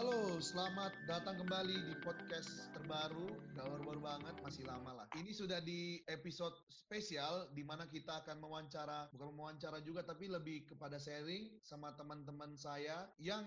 Halo, selamat datang kembali di podcast terbaru. Gak baru-baru banget, masih lama lah. Ini sudah di episode spesial di mana kita akan mewawancara, bukan mewawancara juga, tapi lebih kepada sharing sama teman-teman saya yang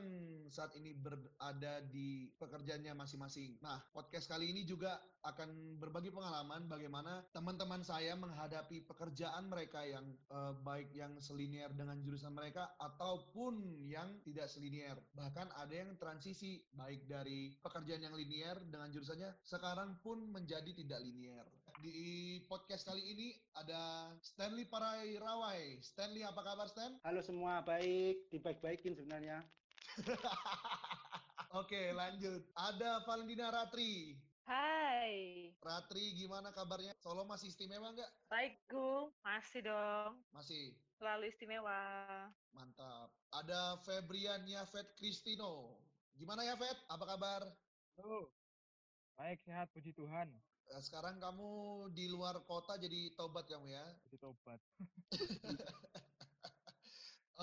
saat ini berada di pekerjaannya masing-masing. Nah, podcast kali ini juga akan berbagi pengalaman bagaimana teman-teman saya menghadapi pekerjaan mereka yang eh, baik yang selinier dengan jurusan mereka ataupun yang tidak selinier. Bahkan ada yang transisi transisi baik dari pekerjaan yang linier dengan jurusannya sekarang pun menjadi tidak linier. Di podcast kali ini ada Stanley Parai Rawai. Stanley apa kabar Stan? Halo semua, baik. Dibaik-baikin sebenarnya. Oke, lanjut. Ada Valentina Ratri. Hai. Ratri, gimana kabarnya? Solo masih istimewa nggak? Baik, Gung. Masih dong. Masih. Selalu istimewa. Mantap. Ada Febrian Yafet Kristino. Gimana ya, Fet? Apa kabar? Halo. Baik, sehat, puji Tuhan. Eh, sekarang kamu di luar kota jadi tobat kamu ya? Jadi tobat.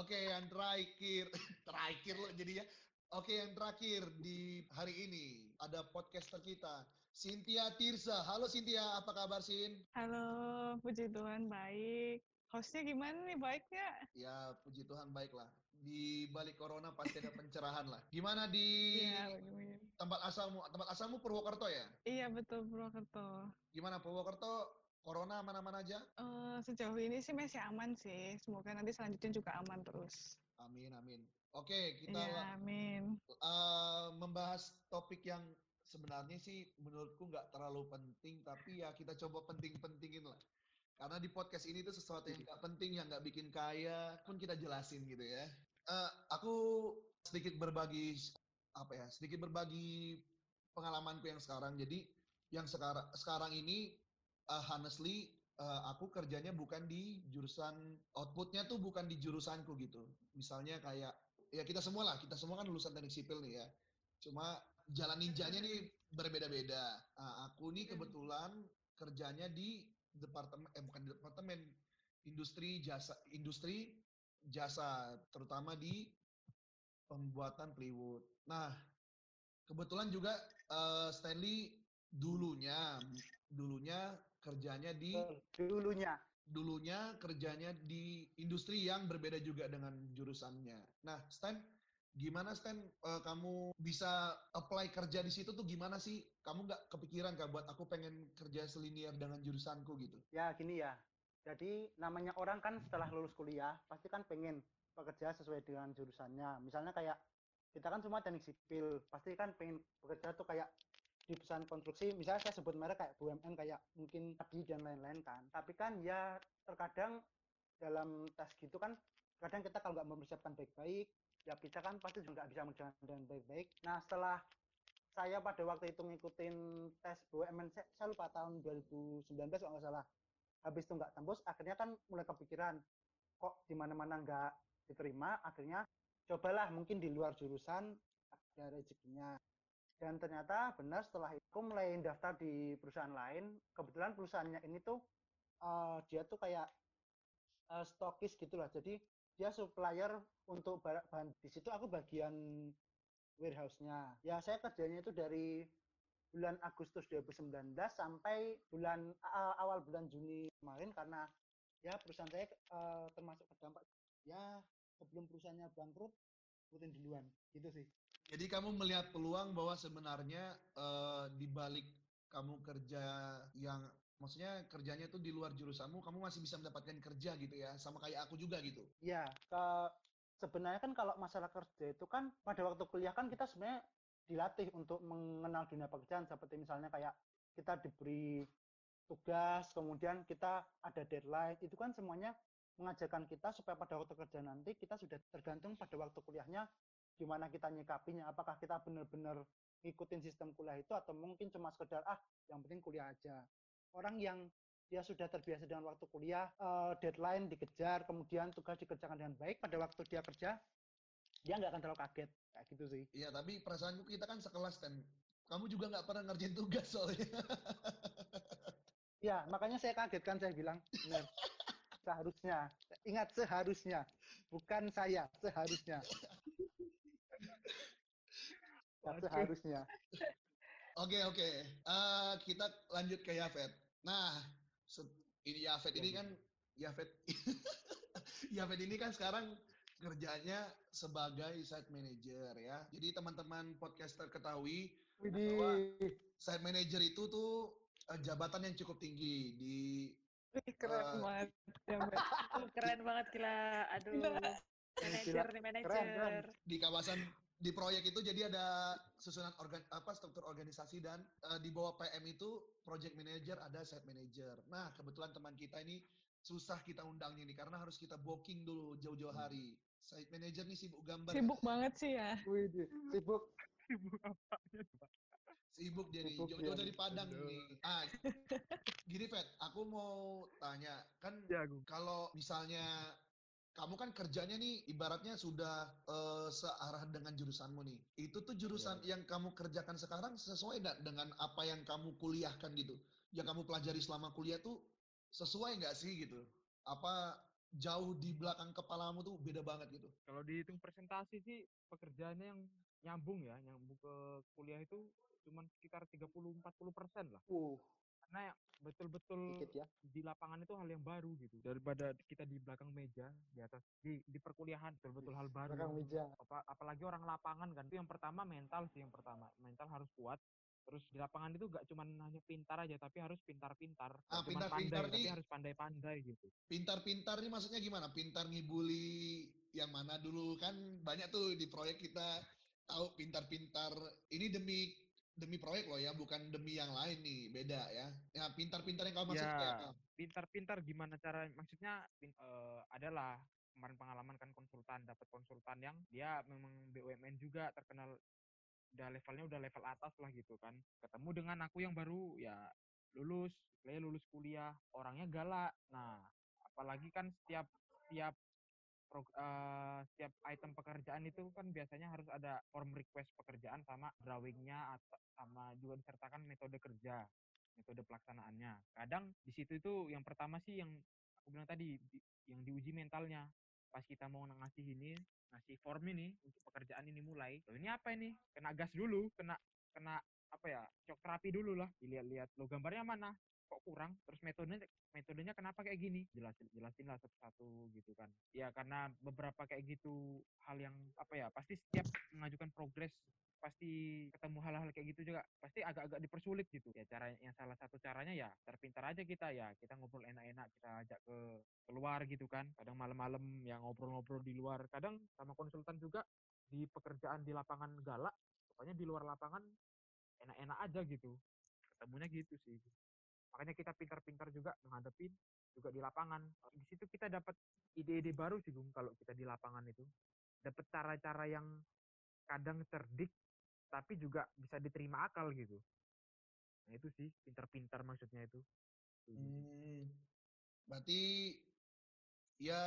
Oke, yang terakhir. terakhir loh jadi ya. Oke, yang terakhir di hari ini ada podcaster kita, Cynthia Tirsa. Halo Cynthia, apa kabar Sin? Halo, puji Tuhan baik. Hostnya gimana nih, baik nggak? Ya, puji Tuhan baik lah. Di balik corona pasti ada pencerahan lah. Gimana di Iya, tempat asalmu? Tempat asalmu Purwokerto ya? Iya, betul Purwokerto. Gimana Purwokerto? Corona aman-aman aja? Uh, sejauh ini sih masih aman sih. Semoga nanti selanjutnya juga aman terus. Amin, amin. Oke, kita Iya, amin. Uh, membahas topik yang sebenarnya sih menurutku nggak terlalu penting, tapi ya kita coba penting-pentingin lah. Karena di podcast ini tuh sesuatu yang nggak penting, yang nggak bikin kaya, pun kita jelasin gitu ya. Uh, aku sedikit berbagi apa ya, sedikit berbagi pengalamanku yang sekarang. Jadi yang sekarang sekarang ini, uh, honestly, uh, aku kerjanya bukan di jurusan outputnya tuh bukan di jurusanku gitu. Misalnya kayak ya kita semua lah, kita semua kan lulusan teknik sipil nih ya. Cuma jalan ninjanya nih berbeda-beda. Nah, aku nih kebetulan kerjanya di departemen eh bukan di departemen industri jasa industri jasa terutama di pembuatan plywood. Nah, kebetulan juga uh, Stanley dulunya dulunya kerjanya di dulunya dulunya kerjanya di industri yang berbeda juga dengan jurusannya. Nah, Stan, gimana Stan uh, kamu bisa apply kerja di situ tuh gimana sih? Kamu nggak kepikiran kak buat aku pengen kerja selinier dengan jurusanku gitu? Ya gini ya. Jadi namanya orang kan setelah lulus kuliah pasti kan pengen bekerja sesuai dengan jurusannya. Misalnya kayak kita kan semua teknik sipil, pasti kan pengen bekerja tuh kayak di perusahaan konstruksi, misalnya saya sebut merek kayak BUMN kayak mungkin tadi dan lain-lain kan. Tapi kan ya terkadang dalam tes gitu kan, kadang kita kalau nggak mempersiapkan baik-baik, ya kita kan pasti juga nggak bisa menjalankan dengan baik-baik. Nah setelah saya pada waktu itu ngikutin tes BUMN, saya, saya lupa tahun 2019 kalau nggak salah. Habis itu nggak tembus, akhirnya kan mulai kepikiran, kok di mana-mana nggak diterima, akhirnya cobalah mungkin di luar jurusan ada rezekinya. Dan ternyata benar setelah itu mulai daftar di perusahaan lain. Kebetulan perusahaannya ini tuh uh, dia tuh kayak uh, stokis gitulah jadi dia supplier untuk bahan di situ aku bagian warehouse-nya. Ya saya kerjanya itu dari bulan Agustus 2019 sampai bulan uh, awal bulan Juni kemarin karena ya perusahaan saya uh, termasuk terdampak ya sebelum perusahaannya bangkrut rutin duluan gitu sih jadi kamu melihat peluang bahwa sebenarnya uh, di balik kamu kerja yang maksudnya kerjanya itu di luar jurusanmu, kamu masih bisa mendapatkan kerja gitu ya, sama kayak aku juga gitu. Iya, ke sebenarnya kan kalau masalah kerja itu kan pada waktu kuliah kan kita sebenarnya dilatih untuk mengenal dunia pekerjaan seperti misalnya kayak kita diberi tugas, kemudian kita ada deadline, itu kan semuanya mengajarkan kita supaya pada waktu kerja nanti kita sudah tergantung pada waktu kuliahnya gimana kita nyikapinya apakah kita benar-benar ngikutin sistem kuliah itu atau mungkin cuma sekedar ah yang penting kuliah aja. Orang yang dia sudah terbiasa dengan waktu kuliah uh, deadline dikejar kemudian tugas dikerjakan dengan baik pada waktu dia kerja dia nggak akan terlalu kaget kayak gitu sih iya tapi perasaanku kita kan sekelas dan kamu juga nggak pernah ngerjain tugas soalnya ya makanya saya kaget kan saya bilang benar seharusnya ingat seharusnya bukan saya seharusnya Aduh. seharusnya. Oke oke. Eh, kita lanjut ke Yafet. Nah, ini Yafet ini kan Yafet Yafet ini kan sekarang kerjanya sebagai site manager ya. Jadi teman-teman podcaster ketahui Widih. site manager itu tuh eh, jabatan yang cukup tinggi di keren Eh, banget. Ya. Uh, keren banget gila. Aduh. Gila. Manajer nih, manajer. di kawasan di proyek itu jadi ada susunan organ apa struktur organisasi dan eh, di bawah PM itu project manager ada site manager. Nah, kebetulan teman kita ini susah kita undangnya nih karena harus kita booking dulu jauh-jauh hari. Site manager nih sibuk gambar. Sibuk banget sih ya. Widih. Sibuk. Sibuk apanya tuh, Pak? Sibuk dia nih, Sibuk jauh-jauh dari. Padang Aduh. nih. Ah, gini Fet, aku mau tanya, kan Ya, kalau misalnya kamu kan kerjanya nih ibaratnya sudah eh, searah dengan jurusanmu nih. Itu tuh jurusan yang kamu kerjakan sekarang sesuai dengan apa yang kamu kuliahkan gitu? Yang kamu pelajari selama kuliah tuh sesuai nggak sih gitu? Apa jauh di belakang kepalamu tuh beda banget gitu? Kalau dihitung presentasi sih pekerjaannya yang nyambung ya, nyambung ke kuliah itu cuman sekitar 30-40 persen lah. Uh, Karena betul-betul dikit ya. di lapangan itu hal yang baru gitu. Daripada kita di belakang meja, di atas di di perkuliahan betul-betul hal baru. Belakang meja. Apa, apalagi orang lapangan kan. Itu yang pertama mental sih yang pertama. Mental harus kuat. Terus di lapangan itu gak cuman hanya pintar aja, tapi harus pintar-pintar. Ah, cuman pintar-pintar pandai, tapi nih- harus pandai-pandai gitu. Pintar-pintar nih maksudnya gimana? Pintar ngibuli yang mana dulu kan banyak tuh di proyek kita tahu pintar-pintar ini demi demi proyek loh ya, bukan demi yang lain nih, beda ya. Ya pintar-pintar yang kamu maksud Ya. kayak apa? pintar-pintar gimana cara maksudnya pin- eh, adalah kemarin pengalaman kan konsultan dapat konsultan yang dia memang BUMN juga terkenal udah levelnya udah level atas lah gitu kan ketemu dengan aku yang baru ya lulus lulus kuliah orangnya galak nah apalagi kan setiap setiap eh, setiap item pekerjaan itu kan biasanya harus ada form request pekerjaan sama drawingnya atau sama juga disertakan metode kerja metode pelaksanaannya. Kadang di situ itu yang pertama sih yang aku bilang tadi di- yang diuji mentalnya. Pas kita mau ngasih ini, ngasih form ini untuk pekerjaan ini mulai. Loh, ini apa ini? Kena gas dulu, kena kena apa ya? Cok terapi dulu lah. Dilihat-lihat lo gambarnya mana? Kok kurang? Terus metodenya metodenya kenapa kayak gini? Jelasin jelasin lah satu-satu gitu kan. Ya karena beberapa kayak gitu hal yang apa ya? Pasti setiap mengajukan progres pasti ketemu hal-hal kayak gitu juga pasti agak-agak dipersulit gitu. Ya cara yang salah satu caranya ya terpintar aja kita ya kita ngobrol enak-enak kita ajak ke keluar gitu kan. Kadang malam-malam ya ngobrol-ngobrol di luar kadang sama konsultan juga di pekerjaan di lapangan galak pokoknya di luar lapangan enak-enak aja gitu. Ketemunya gitu sih. Makanya kita pintar-pintar juga menghadapin juga di lapangan. Di situ kita dapat ide-ide baru sih Gung kalau kita di lapangan itu. Dapat cara-cara yang kadang cerdik tapi juga bisa diterima akal gitu. Nah itu sih pintar-pintar maksudnya itu. Hmm, berarti ya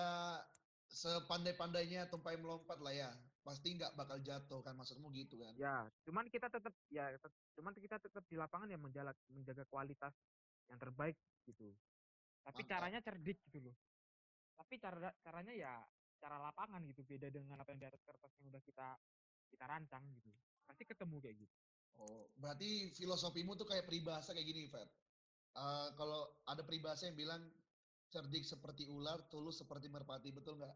sepandai-pandainya tumpai melompat lah ya. Pasti nggak bakal jatuh kan maksudmu gitu kan? Ya, cuman kita tetap ya tet- cuman kita tetap di lapangan ya menjaga menjaga kualitas yang terbaik gitu. Tapi Mantap. caranya cerdik gitu loh. Tapi cara caranya ya cara lapangan gitu beda dengan apa yang di atas kertas yang udah kita kita rancang gitu. Pasti ketemu kayak gitu. Oh, berarti filosofimu tuh kayak peribahasa kayak gini, Fer. Eh, kalau ada peribahasa yang bilang cerdik seperti ular, tulus seperti merpati, betul nggak?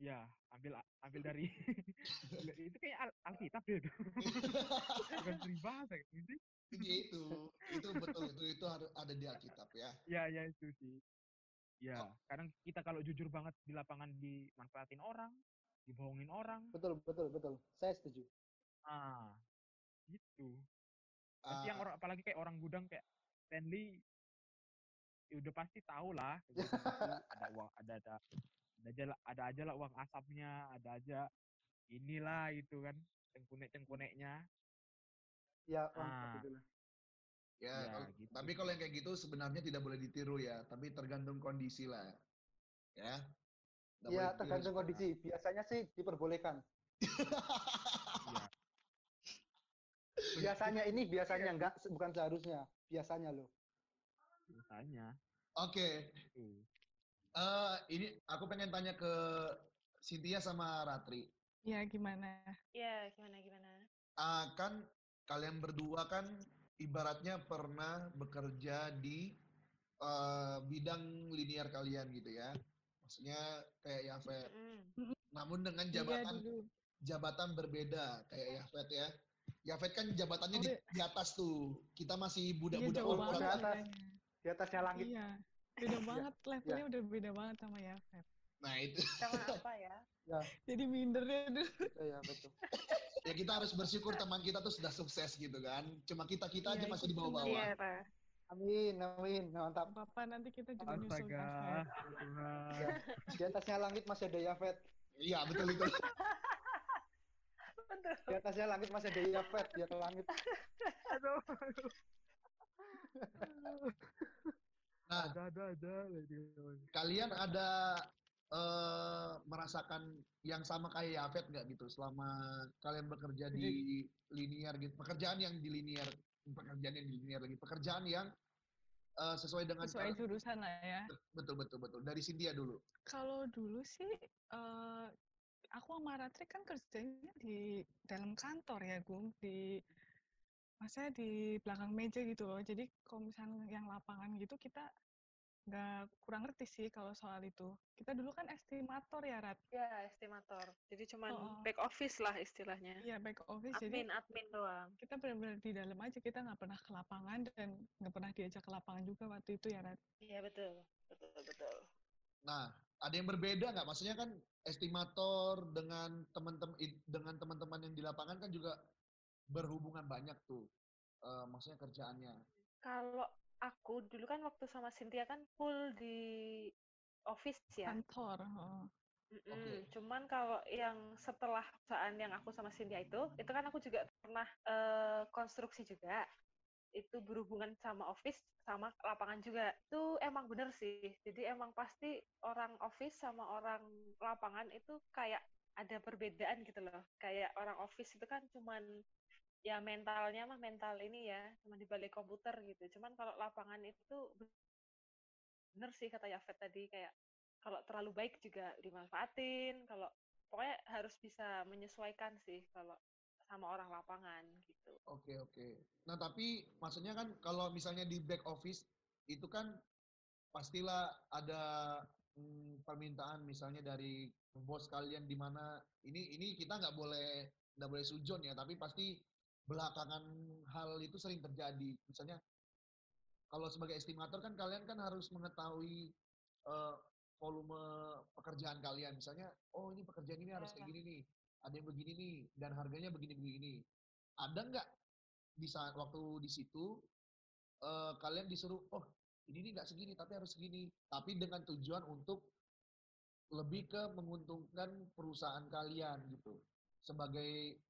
Ya, ambil ambil dari itu kayak al Alkitab deh itu. Bukan peribahasa gitu. Jadi itu, itu betul itu itu harus ada di Alkitab ya. Ya, ya itu sih. Ya, Oh. kadang kita kalau jujur banget di lapangan dimanfaatin orang, dibohongin orang. Betul, betul, betul. Saya setuju. Ah, gitu. Yang Ah, orang apalagi kayak orang gudang kayak Stanley ya udah pasti tahu lah gitu, ada uang ada ada ada aja lah- ada aja lah uang asapnya ada aja inilah itu kan cengkunek cengkuneknya Ya, Om, Ah. begitulah. ya, ya, kalau- gitu. tapi kalau yang kayak gitu sebenarnya tidak boleh ditiru ya, tapi tergantung kondisi lah. Ya. Ya, tergantung kondisi. Biasanya sih diperbolehkan. Iya, Biasanya ini biasanya enggak, bukan seharusnya. Biasanya loh. misalnya Oke, tuh eh ini aku pengen tanya ke Cynthia sama Ratri. Iya, gimana? Iya, gimana gimana? Ah, kan kalian berdua kan ibaratnya pernah bekerja di eh, bidang linear kalian gitu ya. Maksudnya kayak Yafet. Mm-mm. Namun dengan Iya jabatan dulu. jabatan berbeda kayak Yafet ya. Yafet kan jabatannya Oh, di, iya. di atas tuh. Kita masih Iya, budak-budak jauh korporat. banget atas. Di atasnya langit. Iya, beda banget. Levelnya udah beda banget sama Yafet. Nah, itu Sama apa ya? Jadi mindernya dulu. Ya, betul. ya kita harus bersyukur teman kita tuh sudah sukses gitu kan. Cuma kita-kita aja Iya, masih di bawah-bawah. Iya, Pak. Amin, amin. Mantap. Bapak nanti kita juga nyusul Astaga, Yafet. Tuhan. Di atasnya langit masih ada Yafet. Iya, betul itu. Betul. Di atasnya langit masih ada Yafet. Di atas langit. Aduh, Nah, ada, ada, ada. kalian ada eh, merasakan yang sama kayak Yafet nggak gitu selama kalian bekerja di linear gitu pekerjaan yang di linear pekerjaan yang di linear lagi pekerjaan yang eh, sesuai dengan Sesuai cara- jurusan lah ya. betul betul betul dari Cynthia dulu Kalau dulu sih, eh aku sama Ratri kan kerjanya di dalam kantor ya, Gung. Di, maksudnya di belakang meja gitu loh. Jadi kalau misalnya yang lapangan gitu, kita nggak kurang ngerti sih kalau soal itu. Kita dulu kan estimator ya, Rat. Ya, estimator. Jadi cuman Oh, back office lah istilahnya. Iya, back office. Jadi Admin, admin doang. kita benar-benar di dalam aja. Kita nggak pernah ke lapangan dan nggak pernah diajak ke lapangan juga waktu itu ya, Rat. Iya, betul. Betul, betul. nah ada yang berbeda nggak maksudnya kan estimator dengan teman-teman dengan teman-teman yang di lapangan kan juga berhubungan banyak tuh Eh, maksudnya kerjaannya Kalau aku dulu kan waktu sama Cynthia kan full di office ya. Kantor. oh. Mm-mm. Oke. Cuman kalau yang setelah perusahaan yang aku sama Cynthia itu, itu kan aku juga pernah eh, konstruksi juga. Itu berhubungan sama office sama lapangan juga. Itu emang bener sih. Jadi emang pasti orang office sama orang lapangan itu kayak ada perbedaan gitu loh. Kayak orang office itu kan cuman ya mentalnya mah mental ini ya, cuma di balik komputer gitu. Cuman kalau lapangan itu bener sih kata Yafet tadi kayak kalau terlalu baik juga dimanfaatin kalau pokoknya harus bisa menyesuaikan sih kalau sama orang lapangan gitu Oke oke. Nah tapi maksudnya kan kalau misalnya di back office itu kan pastilah ada mm, permintaan misalnya dari bos kalian di mana ini ini kita nggak boleh nggak boleh sujon ya tapi pasti belakangan hal itu sering terjadi. Misalnya kalau sebagai estimator kan kalian kan harus mengetahui eh, volume pekerjaan kalian. Misalnya oh ini pekerjaan ini harus kayak Ya. gini nih ada yang begini nih dan harganya begini begini ada nggak di saat waktu di situ eh, kalian disuruh oh ini nih nggak segini tapi harus segini. Tapi dengan tujuan untuk lebih ke menguntungkan perusahaan kalian gitu. Sebagai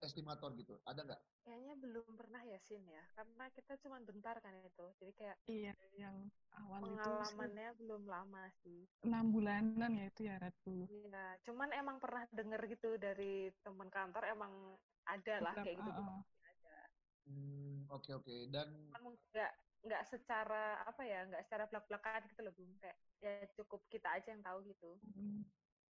estimator gitu ada nggak kayaknya belum pernah ya Sin ya karena kita cuma bentar kan itu jadi kayak Iya, yang awal itu sih pengalamannya belum lama sih enam bulanan ya itu ya Rat dulu. Iya, cuman emang pernah denger gitu dari teman kantor emang ada lah kayak gitu uh-uh. pasti ada. Hmm, oke oke dan Cuman mungkin nggak nggak secara apa ya nggak secara belak belakan gitu loh Bung kayak ya cukup kita aja yang tahu gitu. Mm.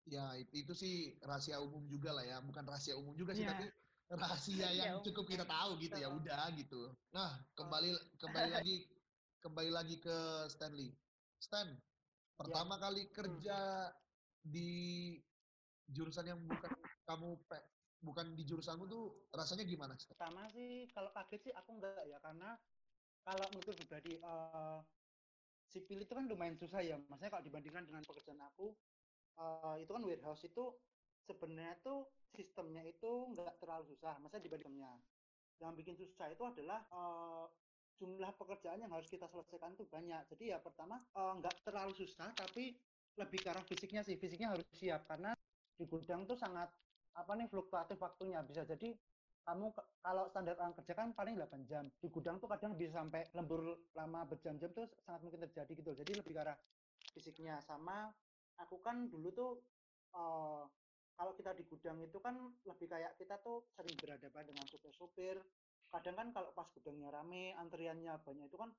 ya itu, itu sih rahasia umum juga lah ya bukan rahasia umum juga sih Iya. tapi rahasia Rahasia yang cukup kita tahu gitu ya udah gitu. Nah kembali kembali lagi kembali lagi ke Stanley. Stan pertama kali kerja di jurusan yang bukan kamu pe- bukan di jurusanmu tuh rasanya gimana Stan? Pertama sih kalau kaget sih aku enggak ya karena kalau menurut pribadi eh, sipil itu kan lumayan susah ya. Maksudnya kalau dibandingkan dengan pekerjaan aku eh, itu kan warehouse itu sebenarnya tuh sistemnya itu enggak terlalu susah. Maksudnya dibandingkannya. Yang bikin susah itu adalah eh, jumlah pekerjaan yang harus kita selesaikan tuh banyak. Jadi ya pertama eh, enggak terlalu susah tapi lebih ke arah fisiknya sih. Fisiknya harus siap karena di gudang tuh sangat apa nih fluktuatif waktunya bisa jadi kamu kalau standar orang kerja kan paling 8 jam di gudang tuh kadang bisa sampai lembur lama berjam-jam tuh sangat mungkin terjadi gitu jadi lebih ke arah fisiknya sama aku kan dulu tuh eh, kalau kita di gudang itu kan lebih kayak kita tuh sering berhadapan dengan sopir-sopir. Kadang kan kalau pas gudangnya rame antriannya banyak itu kan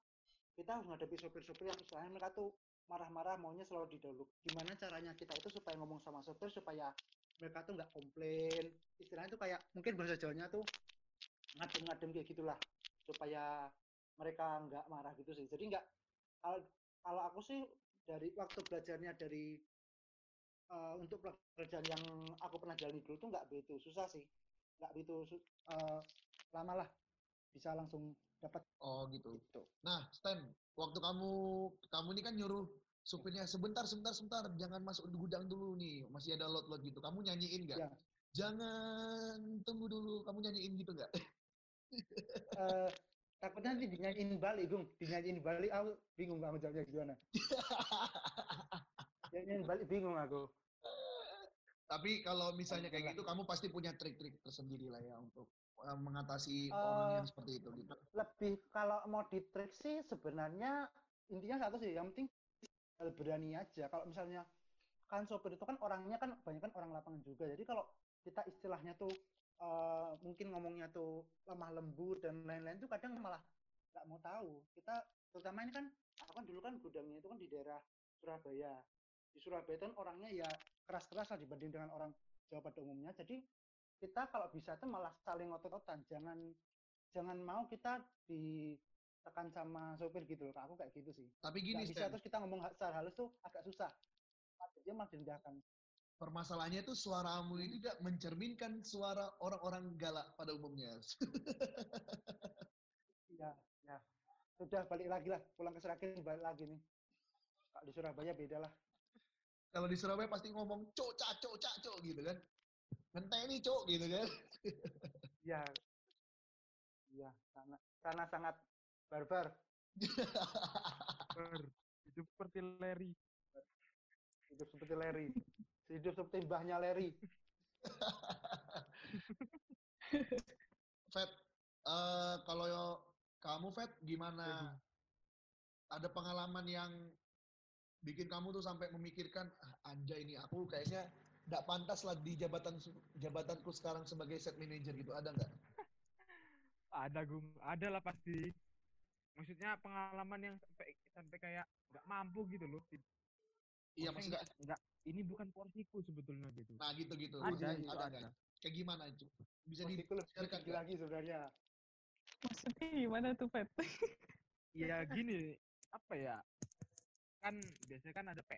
kita harus menghadapi sopir-sopir yang istilahnya mereka tuh marah-marah maunya selalu didahulu gimana caranya kita itu supaya ngomong sama sopir supaya mereka tuh nggak komplain? Istilahnya tuh kayak mungkin bahasa Jawanya tuh ngadem-ngadem kayak gitulah supaya mereka nggak marah gitu sih. Jadi nggak kalau aku sih dari waktu belajarnya dari uh, untuk pekerjaan yang aku pernah jalani dulu tuh nggak begitu susah sih. Nggak begitu uh, lama lah bisa langsung dapat. Oh gitu. gitu. Nah Stan waktu kamu kamu ini kan nyuruh supirnya sebentar sebentar sebentar jangan masuk di gudang dulu nih. Masih ada lot lot gitu. Kamu nyanyiin nggak? Ya. jangan tunggu dulu. Kamu nyanyiin gitu nggak? Uh, takutnya nanti dinyanyiin balik gung. Dinyanyiin balik aku bingung nggak mau jawabnya gimana. Dinyanyiin balik bingung aku tapi kalau misalnya kayak gitu kamu pasti punya trik-trik tersendiri lah ya untuk uh, mengatasi uh, orang yang seperti itu gitu. lebih kalau mau di trik sih sebenarnya intinya satu sih yang penting berani aja. Kalau misalnya kan sopir itu kan orangnya kan banyak kan orang lapangan juga. Jadi kalau kita istilahnya tuh uh, mungkin ngomongnya tuh lemah lembut dan lain-lain tuh kadang malah nggak mau tahu. Kita terutama ini kan aku kan dulu kan gudangnya itu kan di daerah Surabaya di Surabaya itu kan orangnya ya keras-keras lah dibanding dengan orang Jawa pada umumnya jadi kita kalau bisa tuh malah saling otot-otan jangan jangan mau kita di tekan sama sopir gitu loh. Aku kayak gitu sih. Tapi gini, bisa terus kita ngomong secara halus tuh agak susah. Dia malah direndahkan. Permasalahannya itu suaramu ini tidak mencerminkan suara orang-orang galak pada umumnya. Iya, ya. Sudah balik lagi lah, pulang ke Seragen balik lagi nih. Di Surabaya beda lah. Kalau di Surabaya pasti ngomong cok cak cok cak cok gitu kan. ini cok gitu kan. Iya. Iya, karena karena sangat Barbar. Bar. Hidup seperti Larry. Hidup seperti Larry. Hidup seperti mbahnya Larry. Fat, uh, kalau kamu Fat gimana? Ada pengalaman yang bikin kamu tuh sampai memikirkan ah, anjay ini aku kayaknya tidak pantas lah di jabatan jabatanku sekarang sebagai set manager gitu. Ada nggak? ada gung, ada lah pasti. Maksudnya pengalaman yang sampai sampai kayak nggak mampu gitu loh. Iya maksudnya nggak nggak ini bukan porsiku sebetulnya gitu. Nah gitu gitu. Ada, gitu, ada, ada. kayak gimana itu? Bisa diceritakan lagi sebenarnya. Maksudnya gimana tuh Pet? Ya gini. Apa ya kan biasanya kan ada P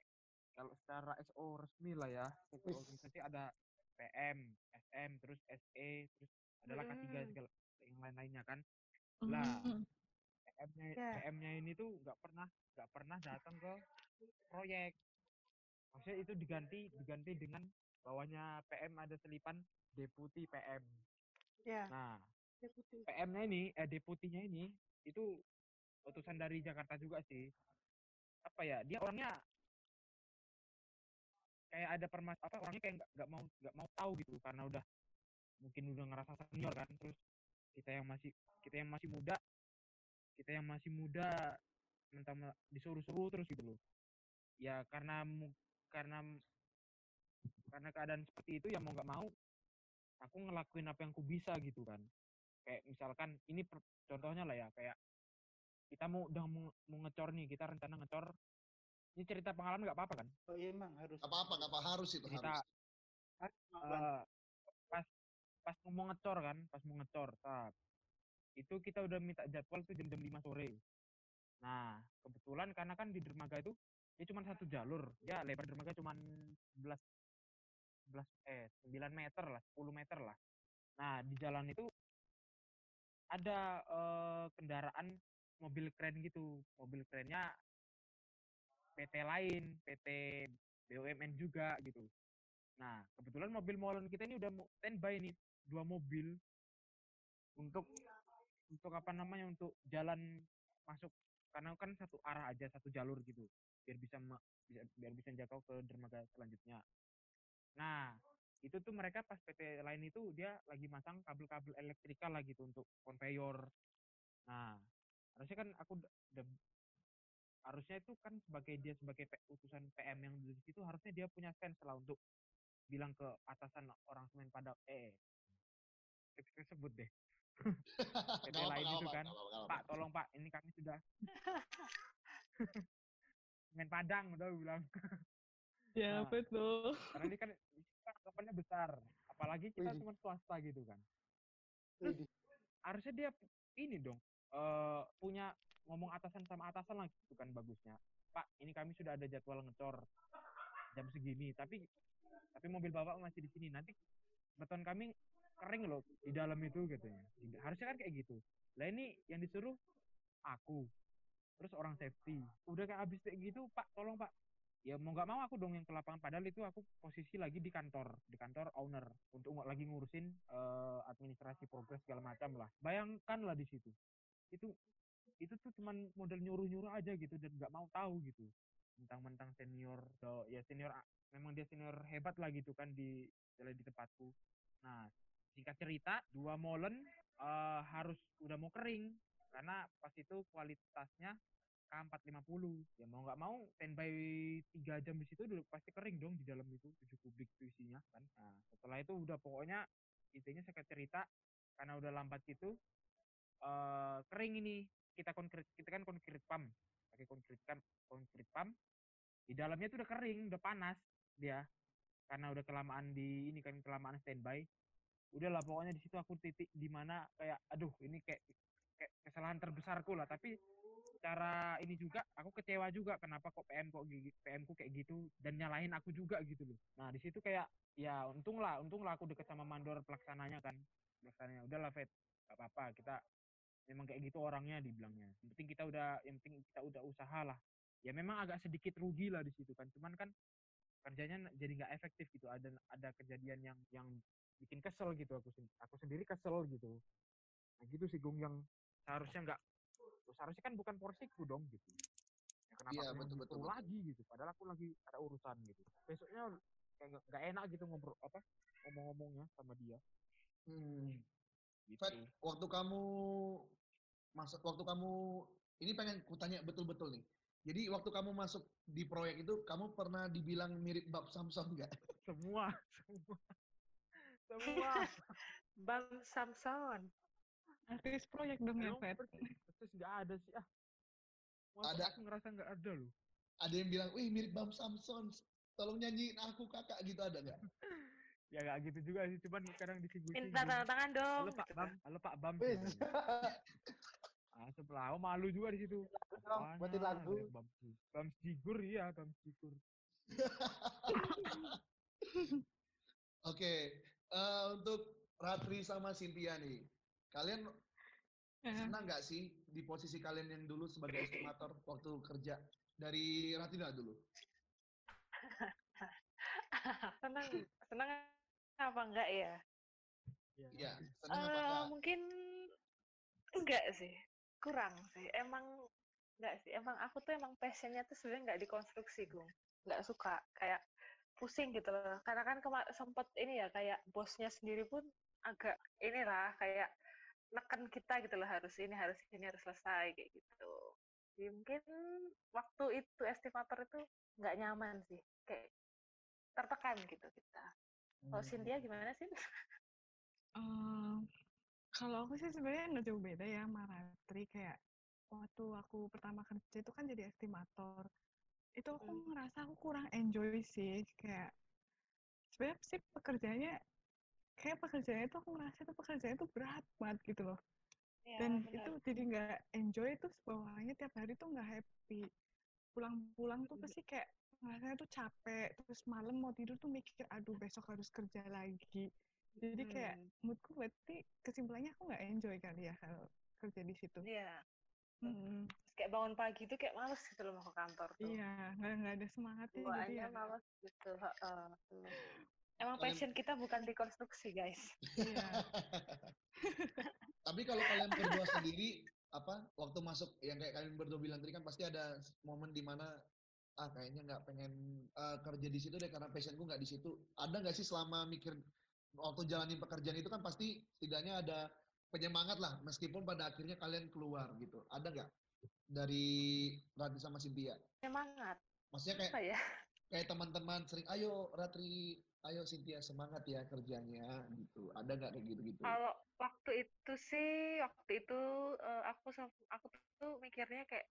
kalau secara SO resmi lah ya organisasi ada PM SM terus SE terus adalah K3 hmm. segala yang lain-lainnya kan lah PM-nya yeah. PM-nya ini tuh nggak pernah nggak pernah datang ke proyek. Maksudnya itu diganti diganti dengan bawahnya PM ada selipan deputi PM. Yeah. Nah, deputi. PM-nya ini eh deputinya ini itu utusan dari Jakarta juga sih. Apa ya? Dia orangnya kayak ada permas apa orangnya kayak nggak mau nggak mau tahu gitu karena udah mungkin udah ngerasa senior kan terus kita yang masih kita yang masih muda kita yang masih muda mentang disuruh-suruh terus gitu loh ya karena karena karena keadaan seperti itu ya mau nggak mau aku ngelakuin apa yang ku bisa gitu kan kayak misalkan ini contohnya lah ya kayak kita mau udah mau, mau ngecor nih kita rencana ngecor ini cerita pengalaman nggak apa-apa kan oh iya emang harus apa apa nggak apa harus itu cerita, harus uh, pas pas mau ngecor kan pas mau ngecor tak itu kita udah minta jadwal tuh jam-jam 5 sore. Nah, kebetulan karena kan di dermaga itu ini cuma satu jalur. Ya, lebar dermaga cuma 11 11 eh 9 meter lah, 10 meter lah. Nah, di jalan itu ada eh, kendaraan mobil keren gitu. Mobil kerennya PT lain, PT BUMN juga gitu. Nah, kebetulan mobil molen kita ini udah standby nih, dua mobil untuk untuk apa namanya untuk jalan masuk karena kan satu arah aja satu jalur gitu biar bisa biar bisa jangkau ke dermaga selanjutnya. Nah itu tuh mereka pas PT lain itu dia lagi masang kabel-kabel elektrikal lah gitu untuk konveyor. Nah harusnya kan aku udah harusnya itu kan sebagai dia sebagai utusan PM yang di situ harusnya dia punya sense lah untuk bilang ke atasan orang semen pada eh kita sebut deh. PT lain itu kan. Pak tolong Pak ini kami sudah main Padang udah bilang. Ya, Nah. betul. karena ini kan anggapannya besar apalagi kita cuma swasta gitu kan. Terus harusnya dia ini dong eh punya ngomong atasan sama atasan lah gitu kan bagusnya. Pak ini kami sudah ada jadwal ngecor jam segini tapi tapi mobil bapak masih di sini. Nanti beton kami kering loh di dalam itu katanya. Harusnya kan kayak gitu. Lah ini yang disuruh aku terus orang safety. Udah kayak habis kayak gitu pak tolong pak. Ya mau nggak mau aku dong yang ke lapangan. Padahal itu aku posisi lagi di kantor di kantor owner untuk lagi ngurusin eh, administrasi progres segala macam lah. Bayangkan lah di situ itu itu tuh cuman model nyuruh nyuruh aja gitu dan nggak mau tahu gitu. Mentang-mentang senior do- ya senior memang dia senior hebat lah gitu kan di di tempatku. Nah singkat cerita dua molen eh, harus udah mau kering. Karena pas itu kualitasnya K450 ya mau nggak mau standby tiga jam di situ udah pasti kering dong di dalam itu tujuh kubik itu isinya kan. Nah setelah itu udah pokoknya intinya saya cerita karena udah lambat gitu eh kering ini kita konkret kita kan konkret pump pakai konkret kan konkret pump di dalamnya itu udah kering udah panas dia karena udah kelamaan di ini kan kelamaan standby udahlah pokoknya di situ aku titik di mana kayak aduh ini kayak kayak kesalahan terbesarku lah tapi cara ini juga aku kecewa juga kenapa kok PM kok PM ku kayak gitu dan nyalahin aku juga gitu loh. Nah, di situ kayak ya untung lah, untung lah aku deket sama mandor pelaksananya kan. Pelaksananya udahlah Fet, gak apa-apa kita memang kayak gitu orangnya dibilangnya. Yang penting kita udah yang penting kita udah usaha lah. Ya memang agak sedikit rugi lah di situ kan. Cuman kan kerjanya jadi nggak efektif gitu. Ada ada kejadian yang yang bikin kesel gitu aku sen- aku sendiri kesel gitu. Nah gitu sih Gung yang seharusnya nggak seharusnya kan bukan porsiku dong gitu. Ya kenapa yang betul, betul, betul. lagi gitu. Padahal aku lagi ada urusan gitu. Besoknya kayak nggak enak gitu ngobrol apa ngomong-ngomongnya sama dia. Hmm. Gitu. Fat, waktu kamu masuk waktu kamu ini pengen kutanya betul-betul nih. Jadi waktu kamu masuk di proyek itu kamu pernah dibilang mirip Bab Samson nggak? Semua, semua, semua. Bang Samson. Artis proyek dong ya, Fet. persis nggak ada sih ah. Wah, Ada. aku ngerasa nggak ada loh. Ada yang bilang, wih mirip Bab Samson, tolong nyanyiin aku kakak gitu ada nggak? Ya nggak gitu juga sih, cuman kadang disinggung-singgung. Minta tanda tangan dong. Halo Pak gitu Bam, halo Pak Bam. Gitu. Ah, sebelah, oh malu juga di situ. Buatin lagu. Bam, Bam Cigur iya, Bam Cigur. Oke, eh, untuk Ratri sama Cynthia nih, kalian senang nggak sih di posisi kalian yang dulu sebagai estimator waktu kerja dari Ratina dulu? senang, senang apa enggak ya? Iya, senang apa Eh, nggak? mungkin enggak sih, kurang sih. Emang enggak sih. Emang aku tuh emang passionnya tuh sebenarnya enggak di konstruksi, Gung. Enggak suka. Kayak pusing gitu loh. Karena kan kema- sempet ini ya kayak bosnya sendiri pun agak inilah kayak neken kita gitu loh harus ini harus ini harus selesai kayak gitu. Jadi mungkin waktu itu estimator itu nggak nyaman sih, kayak tertekan gitu kita. Kalau Hmm. Cynthia gimana sih? Eh, kalau aku sih sebenarnya nggak jauh beda ya sama Ratri kayak waktu aku pertama kerja itu kan jadi estimator itu aku Hmm. ngerasa aku kurang enjoy sih kayak sebenarnya sih pekerjaannya kayak pekerjaannya itu aku ngerasa itu pekerjaannya itu berat banget gitu loh Ya, dan benar. itu jadi nggak enjoy terus bawaannya tiap hari tuh nggak happy pulang-pulang tuh pasti kayak ngerasanya tuh capek terus malam mau tidur tuh mikir aduh besok harus kerja lagi jadi kayak Hmm. menurutku berarti kesimpulannya aku nggak enjoy kali ya kalau kerja di situ Iya. Mm, Terus kayak bangun pagi tuh kayak males gitu loh mau ke kantor tuh. iya nggak nggak ada semangatnya jadi Bawaannya ya males gitu. heeh, tuh. Emang Kalian- passion kita bukan di konstruksi, guys. iya Tapi kalau kalian berdua sendiri, apa waktu masuk yang kayak kalian berdua bilang tadi kan pasti ada momen di mana ah kayaknya nggak pengen eh, kerja di situ deh karena passionku nggak di situ. Ada nggak sih selama mikir waktu jalanin pekerjaan itu kan pasti setidaknya ada penyemangat lah meskipun pada akhirnya kalian keluar gitu. Ada nggak dari Ratri sama Cynthia? Semangat. Maksudnya kayak Apa ya? kayak teman-teman sering ayo Ratri ayo Cynthia semangat ya kerjanya gitu. Ada nggak kayak gitu-gitu? Kalau waktu itu sih, waktu itu eh, aku aku tuh mikirnya kayak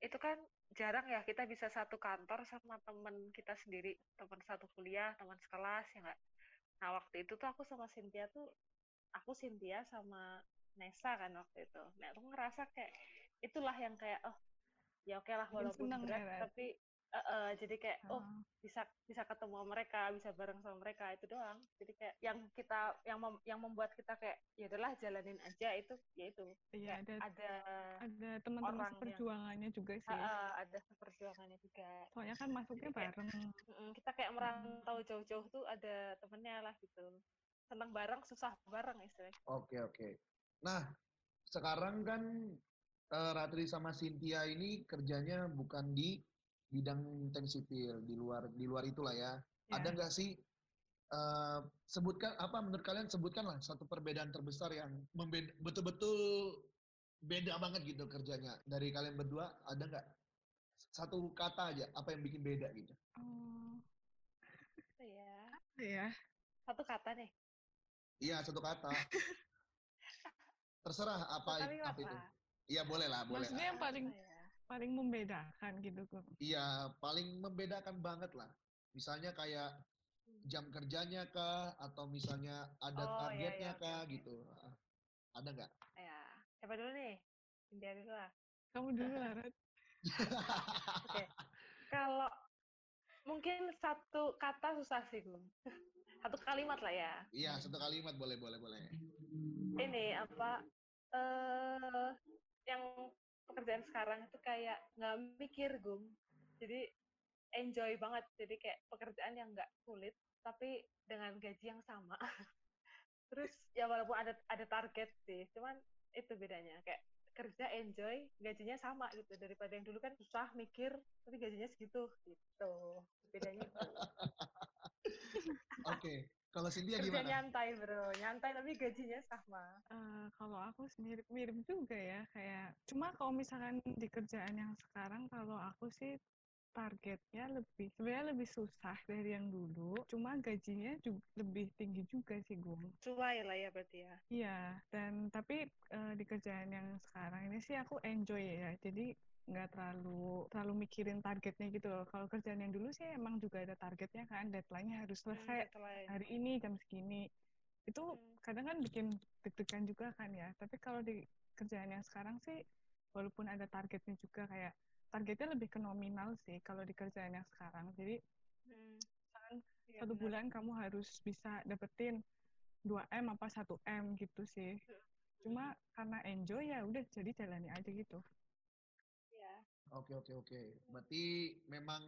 itu kan jarang ya kita bisa satu kantor sama temen kita sendiri, teman satu kuliah, teman sekelas ya nggak. Nah waktu itu tuh aku sama Cynthia tuh, aku Cynthia sama Nesa kan waktu itu. Nah aku ngerasa kayak itulah yang kayak oh ya oke lah walaupun seneng ya, berat Rat? tapi eh, eh, jadi kayak oh Oh. bisa bisa ketemu sama mereka, bisa bareng sama mereka itu doang. Jadi kayak yang kita yang mem- yang membuat kita kayak ya udahlah jalanin aja itu ya itu Iya, kayak ada ada ada teman-teman yang- seperjuangannya juga sih. eh, ada perjuangannya juga. Soalnya kan masuknya Jadi kayak- bareng. Mm, kita kayak merantau jauh-jauh tuh ada temennya lah gitu. Senang bareng, susah bareng istilahnya. Oke oke. Nah sekarang kan eh, Ratri sama Cynthia ini kerjanya bukan di bidang tank sipil di luar di luar itulah ya. Ya. Ada nggak sih eh, sebutkan apa menurut kalian sebutkanlah satu perbedaan terbesar yang membeda, betul-betul beda banget gitu kerjanya dari kalian berdua ada nggak satu kata aja apa yang bikin beda gitu? Oh, Itu ya. apa ya. Satu kata nih. Iya satu kata. Terserah apa apa itu. Iya boleh lah boleh. Maksudnya yang paling? Paling membedakan gitu kok. Iya, paling membedakan banget lah. Misalnya kayak jam kerjanya kah, atau misalnya ada Oh, iya, targetnya iya, oke, kah, gitu. Ah, Ada nggak? Ya. Siapa dulu nih? India dulu lah. Kamu dulu lah, Rat. Oke. Kalau mungkin satu kata susah sih, Gung. Satu kalimat lah ya. Iya, satu kalimat boleh, boleh, boleh. Ini apa? eh yang pekerjaan sekarang itu kayak nggak mikir, Gung. Jadi enjoy banget. Jadi kayak pekerjaan yang nggak sulit, tapi dengan gaji yang sama. Terus ya walaupun ada ada target sih, cuman itu bedanya. Kayak kerja enjoy, gajinya sama gitu daripada yang dulu kan susah mikir, tapi gajinya segitu gitu. Bedanya. Oke, kalau Cynthia Kerja gimana? nyantai bro, nyantai tapi gajinya sama. Eh, kalau aku mirip-mirip juga ya kayak cuma kalau misalkan di kerjaan yang sekarang kalau aku sih targetnya lebih sebenarnya lebih susah dari yang dulu cuma gajinya juga lebih tinggi juga sih Gung Sesuai lah ya berarti ya. iya dan tapi eh, di kerjaan yang sekarang ini sih aku enjoy ya jadi nggak terlalu terlalu mikirin targetnya gitu loh kalau kerjaan yang dulu sih emang juga ada targetnya kan deadline-nya harus selesai Hmm, deadline. hari ini jam segini itu Hmm. kadang kan bikin deg-degan juga kan ya tapi kalau di kerjaan yang sekarang sih walaupun ada targetnya juga kayak targetnya lebih ke nominal sih kalau di kerjaan yang sekarang jadi Hmm. Iya, satu benar. bulan kamu harus bisa dapetin 2 m apa 1 m gitu sih cuma karena enjoy ya udah jadi jalani aja gitu. Oke, oke, oke. Berarti memang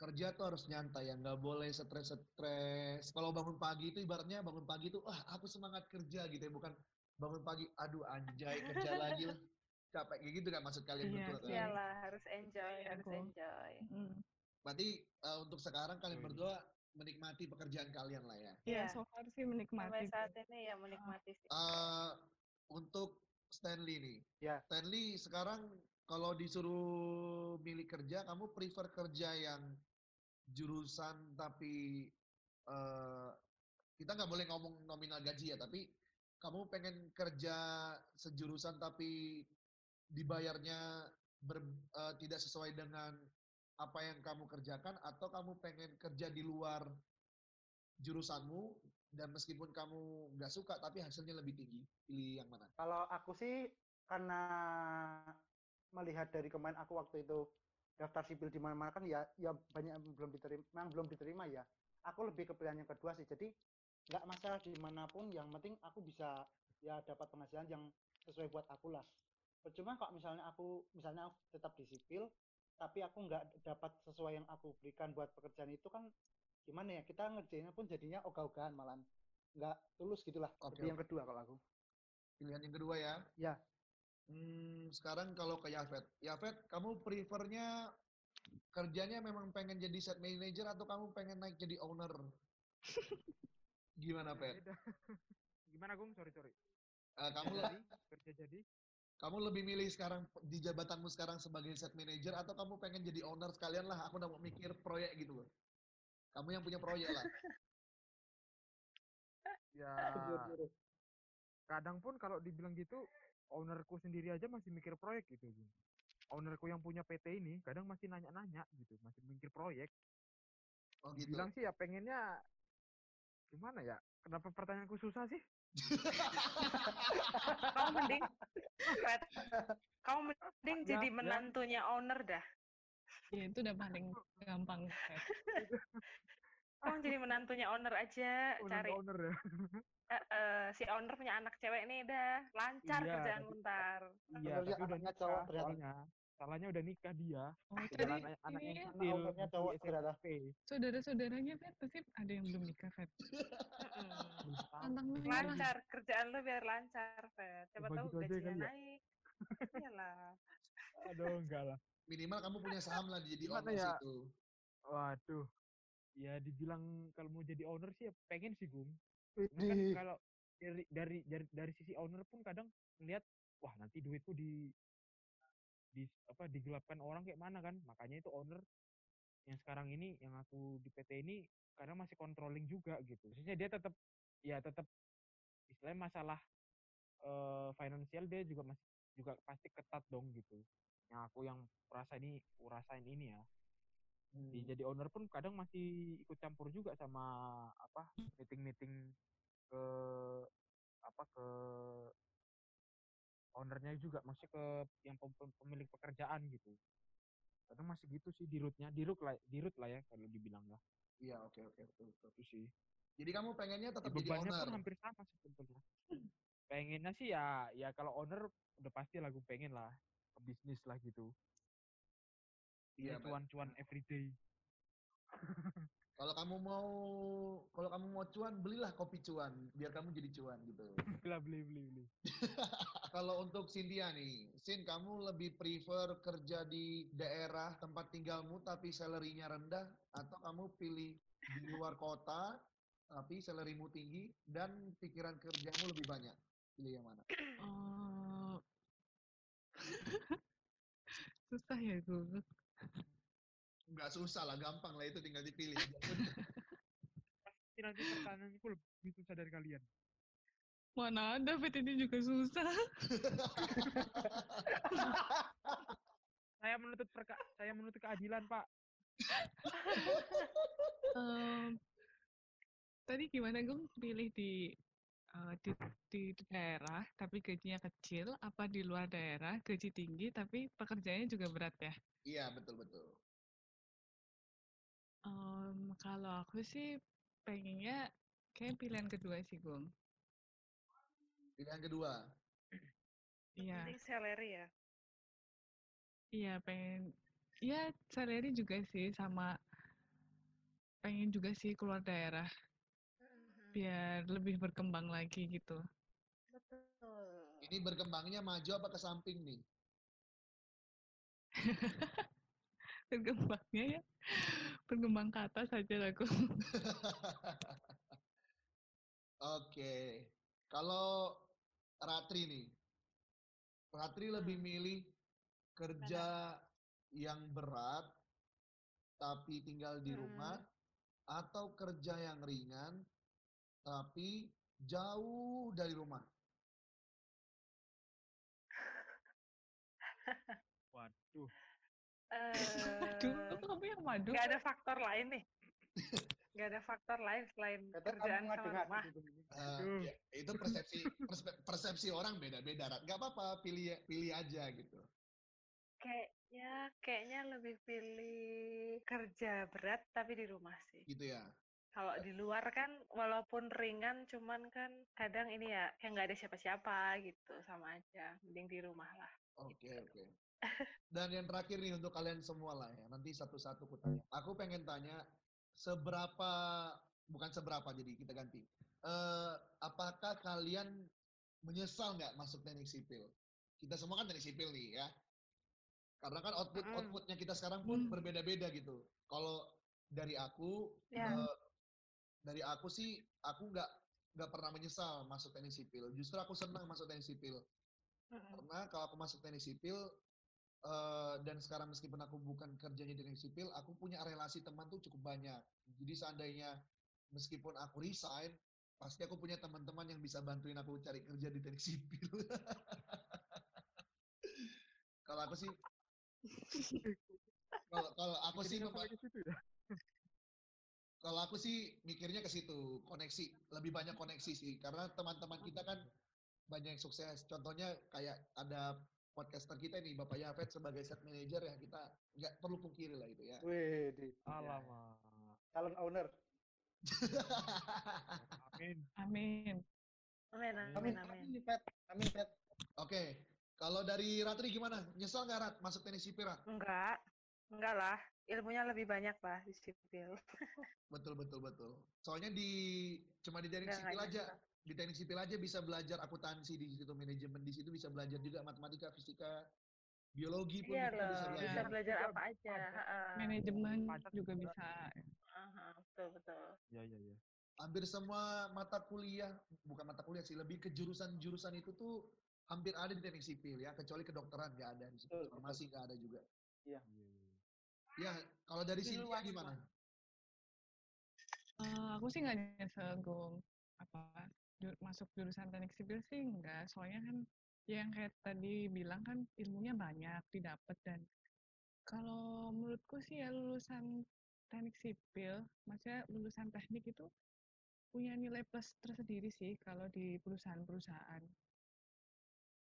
kerja tuh harus nyantai ya, nggak boleh stres-stres. Kalau bangun pagi itu ibaratnya bangun pagi itu, wah aku semangat kerja gitu ya, bukan bangun pagi, aduh anjay kerja lagi lah. Capek kayak gitu kan maksud kalian Iya, berdua iya. Iyalah harus enjoy, Iya, harus enjoy. Mm. Berarti eh, untuk sekarang kalian berdua menikmati pekerjaan kalian lah ya. ya Iya. so far sih Sampai menikmati saat ini ya menikmati sih. Eh, untuk Stanley nih. Ya. Stanley sekarang kalau disuruh milih kerja, kamu prefer kerja yang jurusan tapi eh, kita nggak boleh ngomong nominal gaji ya, tapi kamu pengen kerja sejurusan tapi dibayarnya ber- eh, tidak sesuai dengan apa yang kamu kerjakan atau kamu pengen kerja di luar jurusanmu dan meskipun kamu nggak suka tapi hasilnya lebih tinggi pilih yang mana? Kalau aku sih karena melihat dari kemarin aku waktu itu daftar sipil di mana-mana kan ya ya banyak yang belum diterima yang belum diterima ya. Aku lebih ke pilihan yang kedua sih. Jadi nggak masalah di mana pun yang penting aku bisa ya dapat penghasilan yang sesuai buat aku lah. Percuma kok misalnya aku misalnya aku tetap di sipil tapi aku nggak dapat sesuai yang aku berikan buat pekerjaan itu kan gimana ya kita ngerjainnya pun jadinya ogah-ogahan malah nggak tulus gitulah. Lebih yang kedua kalau aku. pilihan yang kedua ya Ya. Hmm, sekarang kalau ke Yafet Yafet kamu prefernya kerjanya memang pengen jadi set manager atau kamu pengen naik jadi owner gimana Pet? Gimana Gung? Sorry sorry. Eh, kamu jadi, kerja jadi. kamu lebih milih sekarang di jabatanmu sekarang sebagai set manager atau kamu pengen jadi owner sekalian lah aku udah mau mikir proyek gitu loh kamu yang punya proyek lah Ya kadang pun kalau dibilang gitu ownerku sendiri aja masih mikir proyek gitu ownerku yang punya PT ini kadang masih nanya-nanya gitu, masih mikir proyek. Oh gitu. Bilang sih ya pengennya gimana ya? Kenapa pertanyaanku susah sih? Kamu mending, Fred, kamu mending Ya, jadi ya. menantunya owner dah. Iya, itu udah paling gampang. Feb. Kamu jadi menantunya owner aja, Owner cari owner ya. eh, eh, si owner punya anak cewek nih dah lancar Iya, kerjaan tapi- ntar. Iya, ya, tapi udah anaknya nikah cowok ternyata. soalnya. Salahnya udah nikah dia. Oh, tadi anak, anak yang ini kecil. ownernya cowok ternyata. Saudara-saudaranya Feb pasti ada yang belum nikah, Feb. Tantang lancar kerjaan lu biar lancar. Siapa Coba tahu gitu gajinya ya. naik. Iyalah. Aduh, enggak lah. Minimal kamu punya saham lah jadi owner ya? situ. Waduh. Ya dibilang kalau mau jadi owner sih ya pengen sih. Cuma kan kalau dari dari dari dari sisi owner pun kadang ngelihat wah nanti duitku di di apa digelapkan orang kayak mana kan? Makanya itu owner yang sekarang ini yang aku di PT ini karena masih controlling juga gitu. Maksudnya dia tetap ya tetap istilahnya masalah eh finansial dia juga masih juga pasti ketat dong gitu. Yang aku yang rasa ini rasain ini ya di Hmm. jadi owner pun kadang masih ikut campur juga sama apa meeting-meeting ke apa ke ownernya juga maksudnya ke yang pem- pem- pemilik pekerjaan gitu kadang masih gitu sih di rootnya di root lah di root lah ya kalau dibilang lah Iya, oke oke betul betul. itu sih Jadi kamu pengennya Ya, tetap jadi bebannya owner. pun hampir sama sebetulnya pengennya sih ya ya kalau owner udah pasti lah gue pengen lah bisnis lah gitu Iya, cuan-cuan everyday Kalau kamu mau kalau kamu mau cuan, belilah kopi cuan biar kamu jadi cuan gitu. lah beli beli beli Kalau untuk Cynthia nih, Sin kamu lebih prefer kerja di daerah tempat tinggalmu tapi salary-nya rendah atau kamu pilih di luar kota tapi salary-mu tinggi dan pikiran kerjamu lebih banyak? Pilih yang mana? Oh. Susah ya, Gung. Enggak susah lah, gampang lah itu tinggal dipilih. Pasti nanti pertanyaanku lebih susah dari kalian Mana ada fit ini juga susah. saya menuntut perka saya menuntut keadilan pak Em, tadi gimana Gung pilih di eh, di, di daerah tapi gajinya kecil apa di luar daerah gaji tinggi tapi pekerjaannya juga berat ya? Iya, betul betul. Em, kalau aku sih pengennya kayak pilihan kedua sih Gung. Pilihan kedua. Iya, salary ya. iya pengen. Iya salary juga sih sama pengen juga sih keluar daerah. Biar lebih berkembang lagi gitu. Betul. Ini berkembangnya maju apa ke samping nih? Berkembangnya ya berkembang ke atas aja aku. Oke. Kalau Ratri nih. Ratri lebih milih kerja yang berat tapi tinggal di Hmm. rumah atau kerja yang ringan tapi jauh dari rumah. waduh Aduh, Eh, kamu yang madu. nggak ada faktor lain nih. Nggak ada faktor lain selain Kata kerjaan sama rumah. Aduh. ya, itu persepsi persepsi orang beda-beda. Gak apa-apa, pilih pilih aja gitu. Kayaknya, kayaknya lebih pilih kerja berat tapi di rumah sih. Gitu ya. Kalau di luar kan walaupun ringan cuman kan kadang ini ya kayak nggak ada siapa-siapa gitu sama aja. Mending di rumah lah. Oke, oke. Dan yang terakhir nih untuk kalian semua lah ya. Nanti satu-satu ku tanya. Aku pengen tanya seberapa bukan seberapa jadi kita ganti. Eh apakah kalian menyesal nggak masuk teknik sipil? Kita semua kan teknik sipil nih ya. Karena kan output outputnya kita sekarang pun Hmm. berbeda-beda gitu. Kalau dari aku, Ya. eh, dari aku sih aku nggak nggak pernah menyesal masuk teknik sipil. Justru aku senang masuk teknik sipil. Karena kalau aku masuk teknik sipil eh, dan sekarang meskipun aku bukan kerjanya di teknik sipil, aku punya relasi teman tuh cukup banyak. Jadi seandainya meskipun aku resign, pasti aku punya teman-teman yang bisa bantuin aku cari kerja di teknik sipil. kalau aku sih Kalau kalau aku sih Mikirnya memang- sampai ke situ ya. Kalau aku sih mikirnya ke situ, koneksi, lebih banyak koneksi sih. Karena teman-teman kita kan banyak yang sukses. Contohnya kayak ada podcaster kita nih, Bapak Yafet sebagai set manager ya kita nggak perlu pungkiri lah itu ya. Wih, di Alamak. calon owner. Amin. Amin. Amin, Amin, amin, amin. amin, Pet. Amin, Pet. Oke, kalau dari Ratri gimana? Nyesel nggak Rat masuk teknik sipil Rat? Enggak, enggak lah. Ilmunya lebih banyak lah di sipil. Betul betul betul. Soalnya di cuma di teknik sipil aja, di teknik sipil aja bisa belajar akuntansi di situ, manajemen di situ bisa belajar juga matematika, fisika, biologi pun Iya loh, bisa bisa belajar. belajar Juga apa aja. Manajemen Pajak juga bisa. Betul betul. Ya ya ya. Hampir semua mata kuliah, bukan mata kuliah sih, lebih ke jurusan-jurusan itu tuh hampir ada di teknik sipil ya, kecuali kedokteran nggak ada di situ. Farmasi nggak ada juga. Iya, iya. Ya, kalau dari sini gimana? Eh, aku sih nggak nyesel apa masuk jurusan teknik sipil sih enggak soalnya kan ya yang kayak tadi bilang kan ilmunya banyak didapat dan kalau menurutku sih ya lulusan teknik sipil maksudnya lulusan teknik itu punya nilai plus tersendiri sih kalau di perusahaan-perusahaan.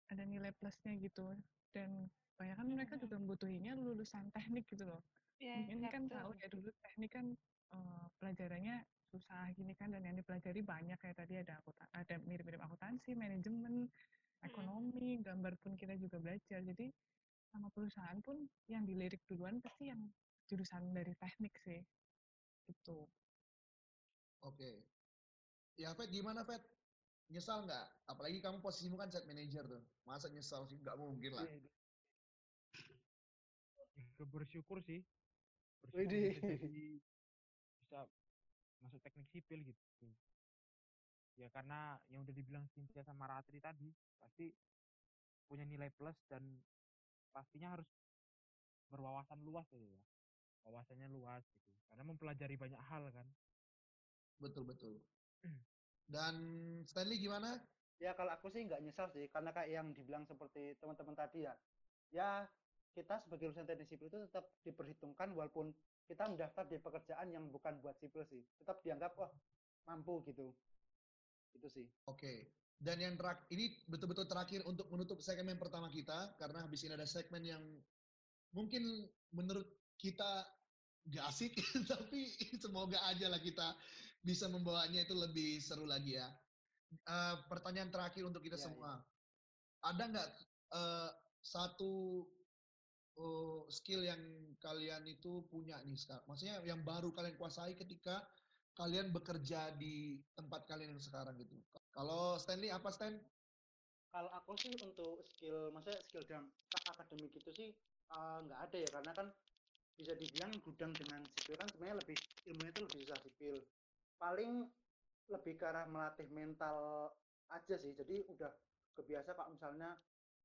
Ada nilai plusnya gitu dan banyak kan mereka Hmm. juga membutuhinya lulusan teknik gitu loh Iya, mungkin iya, kan betul. tahu ya dulu teknik kan eh, pelajarannya susah gini kan dan yang dipelajari banyak kayak tadi ada akutan ada mirip-mirip akuntansi manajemen ekonomi gambar pun kita juga belajar jadi sama perusahaan pun yang dilirik duluan pasti yang jurusan dari teknik sih gitu Oke. Ya, Fet, gimana, Fet? Nyesal nggak? Apalagi kamu posisimu kan set manager tuh. Masa nyesal sih? Nggak mungkin lah. Ya, bersyukur sih. Bersyukur bisa jadi bisa masuk teknik sipil gitu. Ya karena yang udah dibilang Cynthia sama Ratri tadi pasti punya nilai plus dan pastinya harus berwawasan luas aja ya. Wawasannya luas gitu. Karena mempelajari banyak hal kan. Betul, betul. Dan Stanley gimana? Ya kalau aku sih nggak nyesal sih, karena kayak yang dibilang seperti teman-teman tadi ya. Ya kita sebagai lulusan teknik sipil itu tetap diperhitungkan walaupun kita mendaftar di pekerjaan yang bukan buat sipil sih. Tetap dianggap wah mampu gitu. Itu sih. Oke. Dan yang terakhir, ini betul-betul terakhir untuk menutup segmen pertama kita, karena habis ini ada segmen yang mungkin menurut kita gak asik, tapi semoga aja lah kita bisa membawanya itu lebih seru lagi ya. Eh, pertanyaan terakhir untuk kita Ya, semua. Ada nggak eh, satu skill yang kalian itu punya nih sekarang? Maksudnya yang baru kalian kuasai ketika kalian bekerja di tempat kalian yang sekarang gitu. Kalau Stanley apa Stan? Kalau aku sih untuk skill, maksudnya skill dalam akademik itu sih eh, nggak ada ya, karena kan bisa dibilang gudang dengan sipil kan sebenarnya lebih ilmunya itu lebih susah sipil. Paling lebih ke arah melatih mental aja sih. Jadi udah kebiasa kalau misalnya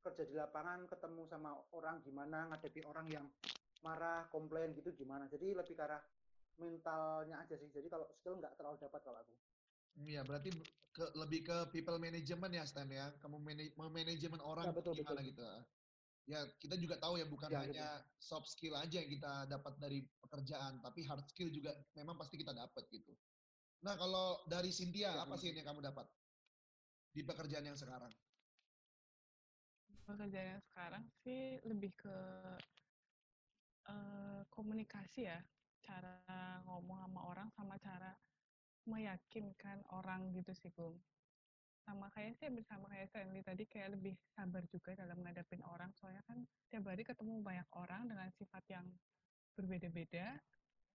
kerja di lapangan ketemu sama orang gimana, ngadepi orang yang marah, komplain gitu gimana. Jadi lebih ke arah mentalnya aja sih. Jadi kalau skill nggak terlalu dapat kalau aku. Iya, berarti ke, lebih ke people management ya Stan ya. Kamu manaj- memanajemen orang Ya, betul, gimana betul. gitu. Ya, kita juga tahu ya bukan Ya, gitu. hanya soft skill aja yang kita dapat dari pekerjaan, tapi hard skill juga memang pasti kita dapat gitu. Nah, kalau dari Cynthia, Ya, apa sih yang kamu dapat di pekerjaan yang sekarang? Pekerjaan sekarang sih lebih ke eh, komunikasi ya. Cara ngomong sama orang sama cara meyakinkan orang gitu sih Gung. Sama kayak sih bersama kayak Stanley tadi kayak lebih sabar juga dalam ngadepin orang. Soalnya kan tiap hari ketemu banyak orang dengan sifat yang berbeda-beda.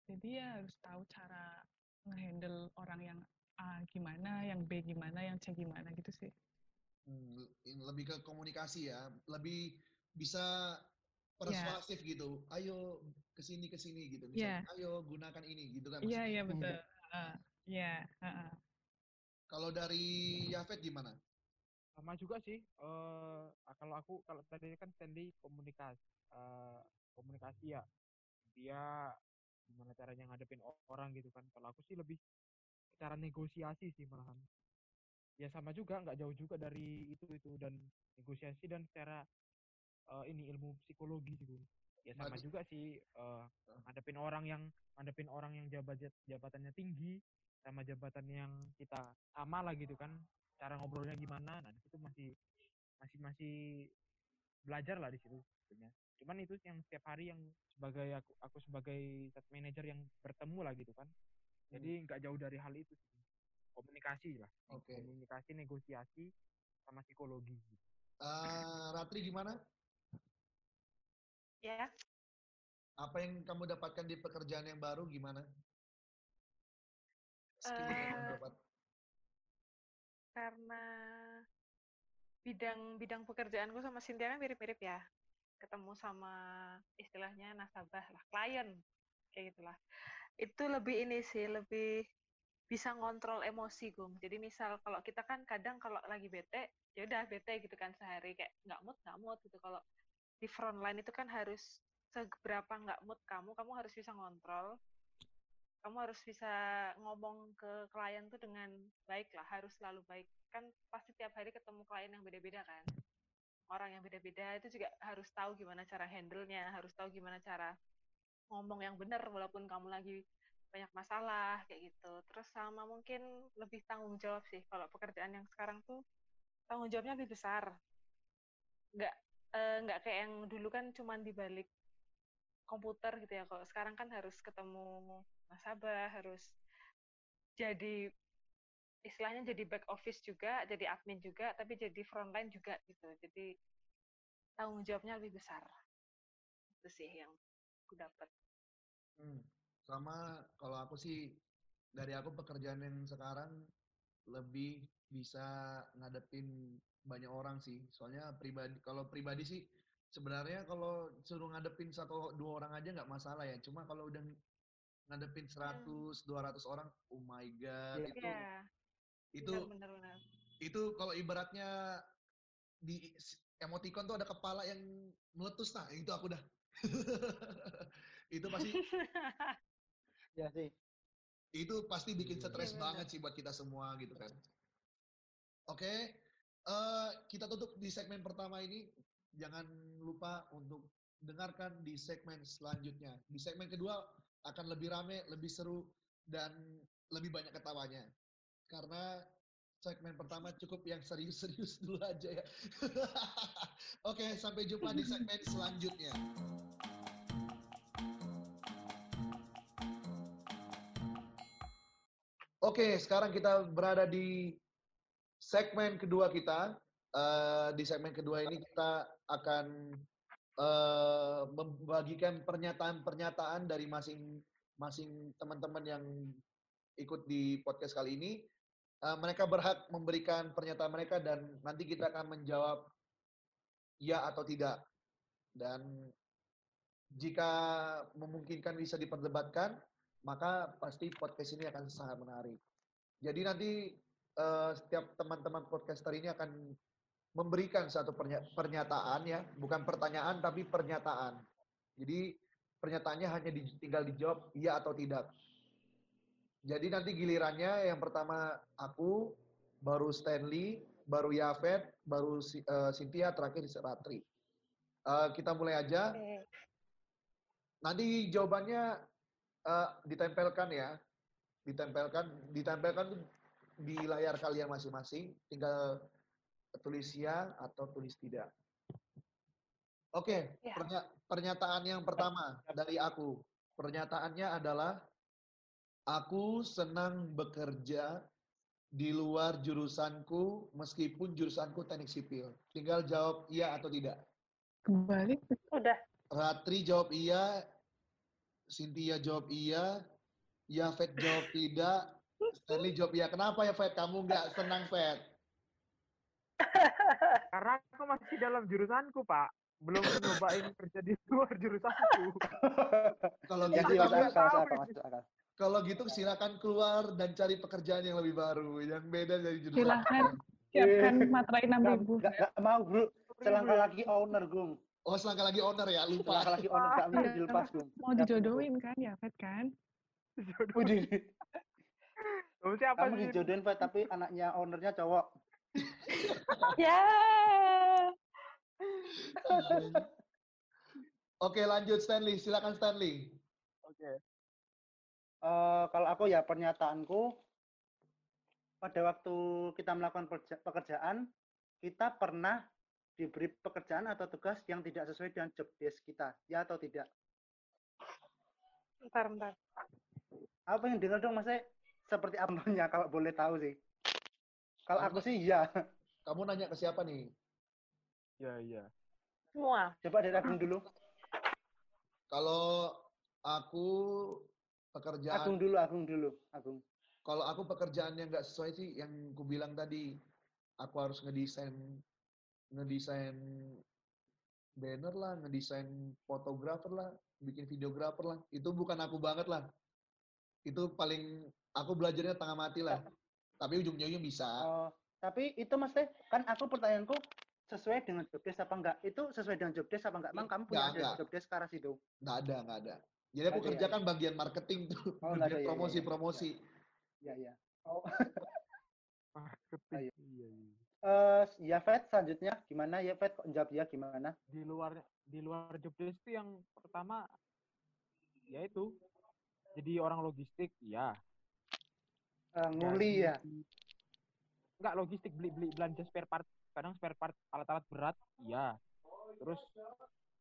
Jadi ya harus tahu cara ngehandle orang yang A gimana, yang B gimana, yang C gimana gitu sih. Hmm, lebih ke komunikasi ya, lebih bisa persuasif gitu. Ayo ke sini ke sini gitu. Iya. Misalnya, ayo gunakan ini gitu kan. Iya, iya betul. Heeh. Iya, heeh. Kalau dari Yafet gimana? sama juga sih eh kalau aku kalau tadi kan Stanley komunikasi eh, komunikasi ya dia gimana caranya ngadepin orang gitu kan kalau aku sih lebih cara negosiasi sih malahan ya sama juga nggak jauh juga dari itu itu dan negosiasi dan secara eh, ini ilmu psikologi sih Bung. ya sama Berarti- juga sih eh ngadepin orang yang ngadepin orang yang jabat jabatannya tinggi sama jabatan yang kita sama lah gitu kan cara ngobrolnya gimana. Nah di situ masih masih masih belajar lah di situ sebetulnya cuman itu yang setiap hari yang sebagai aku aku sebagai site manager yang bertemu lah gitu kan. Jadi nggak jauh dari hal itu sih komunikasi lah Oke. komunikasi negosiasi sama psikologi gitu. Eh, Ratri gimana? Ya, Apa yang kamu dapatkan di pekerjaan yang baru gimana? Skill yang kamu Eh, dapat. karena bidang bidang pekerjaanku sama Cynthia kan mirip-mirip ya. Ketemu sama istilahnya nasabah lah, klien kayak gitulah. Itu lebih ini sih, lebih bisa ngontrol emosi, Gung. Jadi misal kalau kita kan kadang kalau lagi bete, ya udah bete gitu kan sehari kayak nggak mood, nggak mood gitu. Kalau di front line itu kan harus seberapa nggak mood kamu, kamu harus bisa ngontrol. Kamu harus bisa ngomong ke klien tuh dengan baik lah, harus selalu baik. Kan pasti tiap hari ketemu klien yang beda-beda kan. Orang yang beda-beda itu juga harus tahu gimana cara handle-nya, harus tahu gimana cara ngomong yang benar walaupun kamu lagi banyak masalah kayak gitu. Terus sama mungkin lebih tanggung jawab sih. Kalau pekerjaan yang sekarang tuh tanggung jawabnya lebih besar. Nggak eh, nggak kayak yang dulu kan cuman di balik komputer gitu ya. Kalau sekarang kan harus ketemu nasabah, harus jadi istilahnya jadi back office juga, jadi admin juga, tapi jadi frontline juga gitu. Jadi tanggung jawabnya lebih besar. Itu sih yang aku dapat. Hmm. Sama kalau aku sih dari aku pekerjaan yang sekarang lebih bisa ngadepin banyak orang sih. Soalnya pribadi kalau pribadi sih sebenarnya kalau suruh ngadepin satu dua orang aja nggak masalah ya. Cuma kalau udah ngadepin 100 200 orang, oh my god, Iya. itu Iya, itu benar benar. itu kalau ibaratnya di emoticon tuh ada kepala yang meletus nah itu aku dah itu pasti Ya sih. itu pasti bikin Iya, stres benar. banget sih buat kita semua gitu kan. Oke, eh, kita tutup di segmen pertama ini. Jangan lupa untuk dengarkan di segmen selanjutnya. Di segmen kedua akan lebih rame, lebih seru, dan lebih banyak ketawanya. Karena segmen pertama cukup yang serius-serius dulu aja ya. Oke, sampai jumpa di segmen selanjutnya. Oke, sekarang kita berada di segmen kedua kita. Eh, di segmen kedua ini kita akan eh, membagikan pernyataan-pernyataan dari masing-masing teman-teman yang ikut di podcast kali ini. Eh, mereka berhak memberikan pernyataan mereka dan nanti kita akan menjawab ya atau tidak. Dan jika memungkinkan bisa diperdebatkan, maka pasti podcast ini akan sangat menarik. Jadi nanti eh, setiap teman-teman podcaster ini akan memberikan satu pernya- pernyataan ya, bukan pertanyaan tapi pernyataan. Jadi pernyataannya hanya di- tinggal dijawab iya atau tidak. Jadi nanti gilirannya yang pertama aku, baru Stanley, baru Yafet, baru eh, Cynthia, terakhir Ratri. Eh, kita mulai aja. Nanti jawabannya eh, ditempelkan ya, ditempelkan, ditempelkan tuh di layar kalian masing-masing. Tinggal tulis ya atau tulis tidak. Oke, Ya. pernya- pernyataan yang pertama dari aku. Pernyataannya adalah aku senang bekerja di luar jurusanku meskipun jurusanku teknik sipil. Tinggal jawab iya atau tidak. Kembali Udah. Ratri jawab iya, Cynthia jawab iya, Yafet jawab tidak, Stanley jawab iya. Kenapa ya Fet? Kamu nggak senang Fet? Karena aku masih dalam jurusanku, Pak. Belum nyobain kerja di luar jurusanku. Kalau Ya gitu, sih, masuk kamu- akal, masuk akal, masuk akal. kalau gitu silakan keluar dan cari pekerjaan yang lebih baru, yang beda dari jurusan. silahkan siapkan materai enam ribu. nggak, nggak mau, bro. Selangkah lagi owner, Gung. Oh, selangkah lagi owner ya, lupa. Selangkah lagi owner, bisa Iya, dilepas. Mau dijodohin kan ya, Fet kan? Kamu siapa kamu sih? dijodohin, Fet, tapi anaknya ownernya cowok. Ya. Oke, lanjut Stanley. Silakan Stanley. Oke. Eh, kalau aku ya pernyataanku pada waktu kita melakukan pekerjaan kita pernah diberi pekerjaan atau tugas yang tidak sesuai dengan job desk kita ya atau tidak Bentar, bentar. apa yang dengar dong mas seperti apanya kalau boleh tahu sih kalau aku sih iya Kamu nanya ke siapa nih? Iya, iya. Semua. coba dari Agung dulu Kalau aku pekerjaan Agung dulu Agung dulu Agung kalau aku pekerjaan yang nggak sesuai sih yang ku bilang tadi aku harus ngedesain ngedesain banner lah ngedesain fotografer lah bikin videografer lah. Itu bukan aku banget lah. Itu paling aku belajarnya tengah mati lah. Tapi ujung-ujungnya bisa. Oh, tapi itu mas Teh, kan aku pertanyaanku sesuai dengan job desk apa enggak? Itu sesuai dengan job desk apa enggak? Emang kamu punya Enggak, ada. enggak. job desk ke arah situ nggak ada nggak ada. Jadi aku ya? kerjakan bagian marketing tuh. Oh, bagian ya, ya, ya. promosi promosi ya ya oh. Marketing. Iya, iya. eh ya Fed selanjutnya gimana ya Fed kok jawab ya gimana Di luar di luar job desk itu yang pertama yaitu jadi orang logistik, iya. Eh, nguli ya Enggak logistik beli beli belanja spare part, kadang spare part alat-alat berat, iya. Terus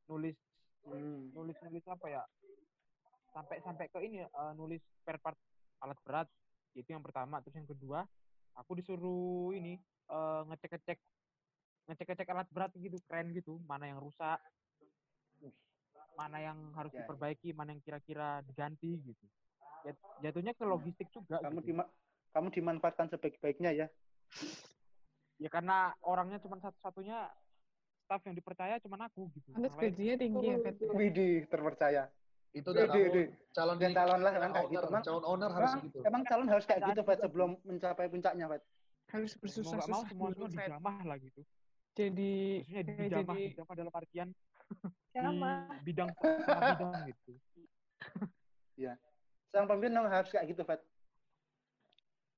nulis Hmm. nulis nulis apa ya? Sampai sampai ke ini eh, nulis spare part alat berat. Itu yang pertama, terus yang kedua, aku disuruh ini eh, ngecek-ngecek ngecek-ngecek alat berat gitu, keren gitu, mana yang rusak, mana yang harus Ya, ya. diperbaiki, mana yang kira-kira diganti gitu. Jat- Jatuhnya ke logistik juga. kamu gitu. dima kamu dimanfaatkan sebaik-baiknya ya Ya karena orangnya cuma satu-satunya staff yang dipercaya cuma aku gitu. Lain- gajinya tinggi ya. Widih terpercaya itu udah widih. calon Dan di- calon lah emang kayak gitu emang calon owner harus emang, gitu emang calon harus kayak gitu Fed sih. sebelum mencapai puncaknya Fed Harus mau nggak mau bersusah-susah semua Fet. dijamah lah gitu. Jadi Maksudnya kayak dijamah, jadi dijamah dalam artian di bidang bidang gitu. sang pemimpin memang harus kayak gitu Fed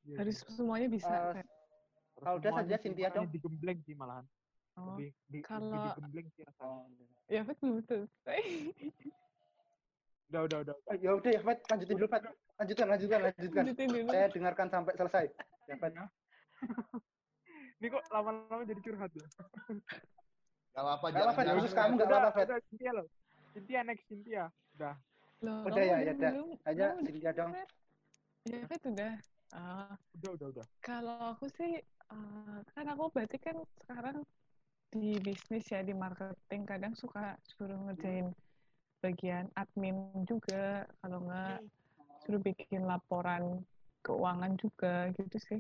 Iya, harus iya. semuanya bisa, Eh. Terus kalau udah saja Cynthia dong. digembleng sih malahan. Oh, Lebih, di, kalau- lebih digembleng sih rasanya. oh. ya belum selesai. Udah, udah, udah. Eh, ya udah ya Fed lanjutin dulu Fed lanjutkan lanjutkan lanjutkan Lanjutin dulu. saya dengarkan sampai selesai ya Fed Ini kok lama-lama jadi curhat ya? Gak apa-apa, Nggak apa-apa, jangan- khusus jangan- kamu nggak Udah, apa-apa udah, Cynthia loh. Cynthia next Cynthia. Udah. Loh, Udah kamu ya, ya udah. kamu Cynthia dong. Ya Fet udah. Ah, Udah, udah, udah. kalau aku sih, eh, kan aku berarti kan sekarang di bisnis ya, di marketing, kadang suka suruh ngerjain bagian admin juga, kalau nggak suruh bikin laporan keuangan juga gitu sih,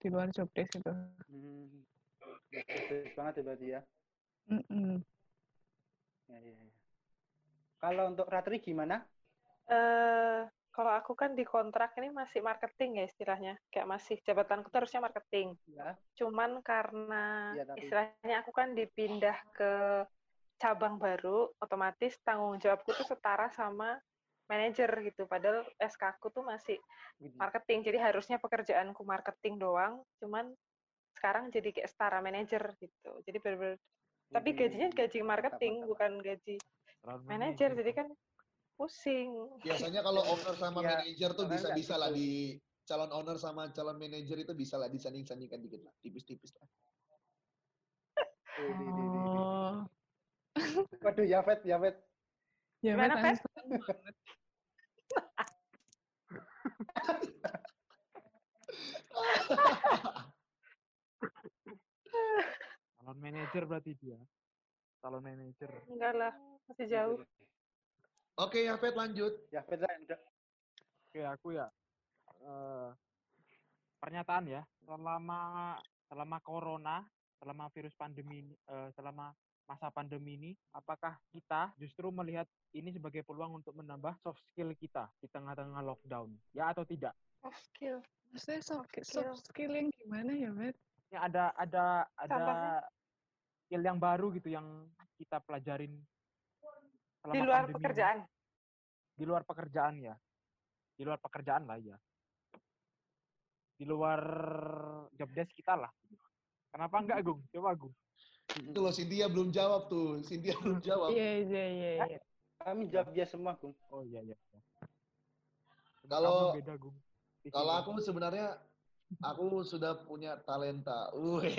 di luar job desk itu. hmm. Banget ya berarti ya Mm-mm. Ya, ya, ya. Kalau untuk Ratri gimana? Eh, kalau aku kan di kontrak ini masih marketing ya istilahnya. Kayak masih jabatanku tuh harusnya marketing. Ya, Cuman karena Iya, tapi- istilahnya aku kan dipindah ke cabang baru, otomatis tanggung jawabku tuh setara sama manajer gitu. Padahal SK aku tuh masih marketing. Jadi harusnya pekerjaanku marketing doang, cuman sekarang jadi kayak setara manajer gitu. Jadi bener-bener tapi gajinya gaji marketing bukan gaji manajer. Jadi kan pusing. biasanya kalau owner sama Ya, manajer tuh bisa-bisa lah gitu. di calon owner sama calon manajer itu bisa lah disanding-sandingkan dikit lah tipis-tipis lah. Oh, Waduh, ya Fed, ya Fed. ya Gimana, Fet, Fet? understand. Calon manajer berarti dia. Calon manajer. Enggak lah, masih jauh. oke ya Fed lanjut Ya yang udah. Oke, aku ya. eh, pernyataan ya, selama selama corona, selama virus pandemi ini, eh, selama masa pandemi ini, apakah kita justru melihat ini sebagai peluang untuk menambah soft skill kita di tengah-tengah lockdown? Ya atau tidak? Soft skill. Maksudnya soft, Soft soft skill yang gimana ya, Fet? Ya ada ada ada Contohnya? skill yang baru gitu yang kita pelajarin selama Di luar pandemi pekerjaan. Di luar pekerjaan ya. Di luar pekerjaan lah ya. Di luar job desk kita lah. Kenapa enggak, Gung? Coba, Gung. Itu loh Cynthia belum jawab tuh. Cynthia belum jawab. Iya, iya, iya, iya. Kami jawab dia semua, Gung. Oh iya iya. iya. Kalau- beda, Gung. Kalau aku sebenarnya aku sudah punya talenta. Wih.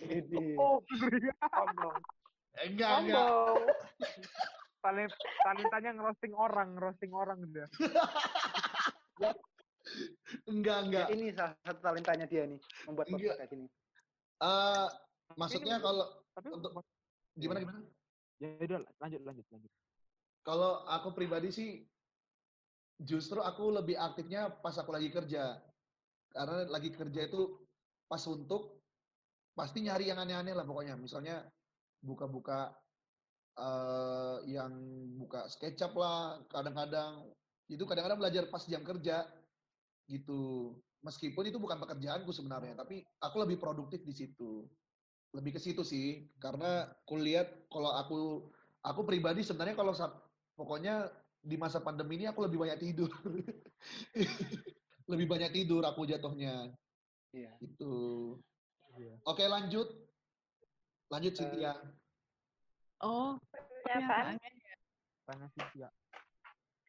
Jadi, Oh, sombong. Enggak, enggak. Sombong. talent talentanya ngerosting orang, ngerosting orang dia. Enggak, enggak. ya ini salah satu talentanya dia nih, membuat Enggak. podcast kayak gini. Eh, maksudnya kalau Tapi Untuk- gimana gimana? ya udah lanjut lanjut lanjut. Kalau aku pribadi sih justru aku lebih aktifnya pas aku lagi kerja. Karena lagi kerja itu pas untuk pasti nyari yang aneh-aneh lah pokoknya. Misalnya buka-buka eh yang buka SketchUp lah, kadang-kadang itu kadang-kadang belajar pas jam kerja gitu. Meskipun itu bukan pekerjaanku sebenarnya, tapi aku lebih produktif di situ. Lebih ke situ sih, karena aku lihat kalau aku aku pribadi sebenarnya kalau pokoknya di masa pandemi ini aku lebih banyak tidur. lebih banyak tidur aku jatuhnya. Iya. Itu. Iya. Oke, lanjut. Lanjut Cynthia. Oh, Pernyataan. pernyataannya Tanya Cynthia.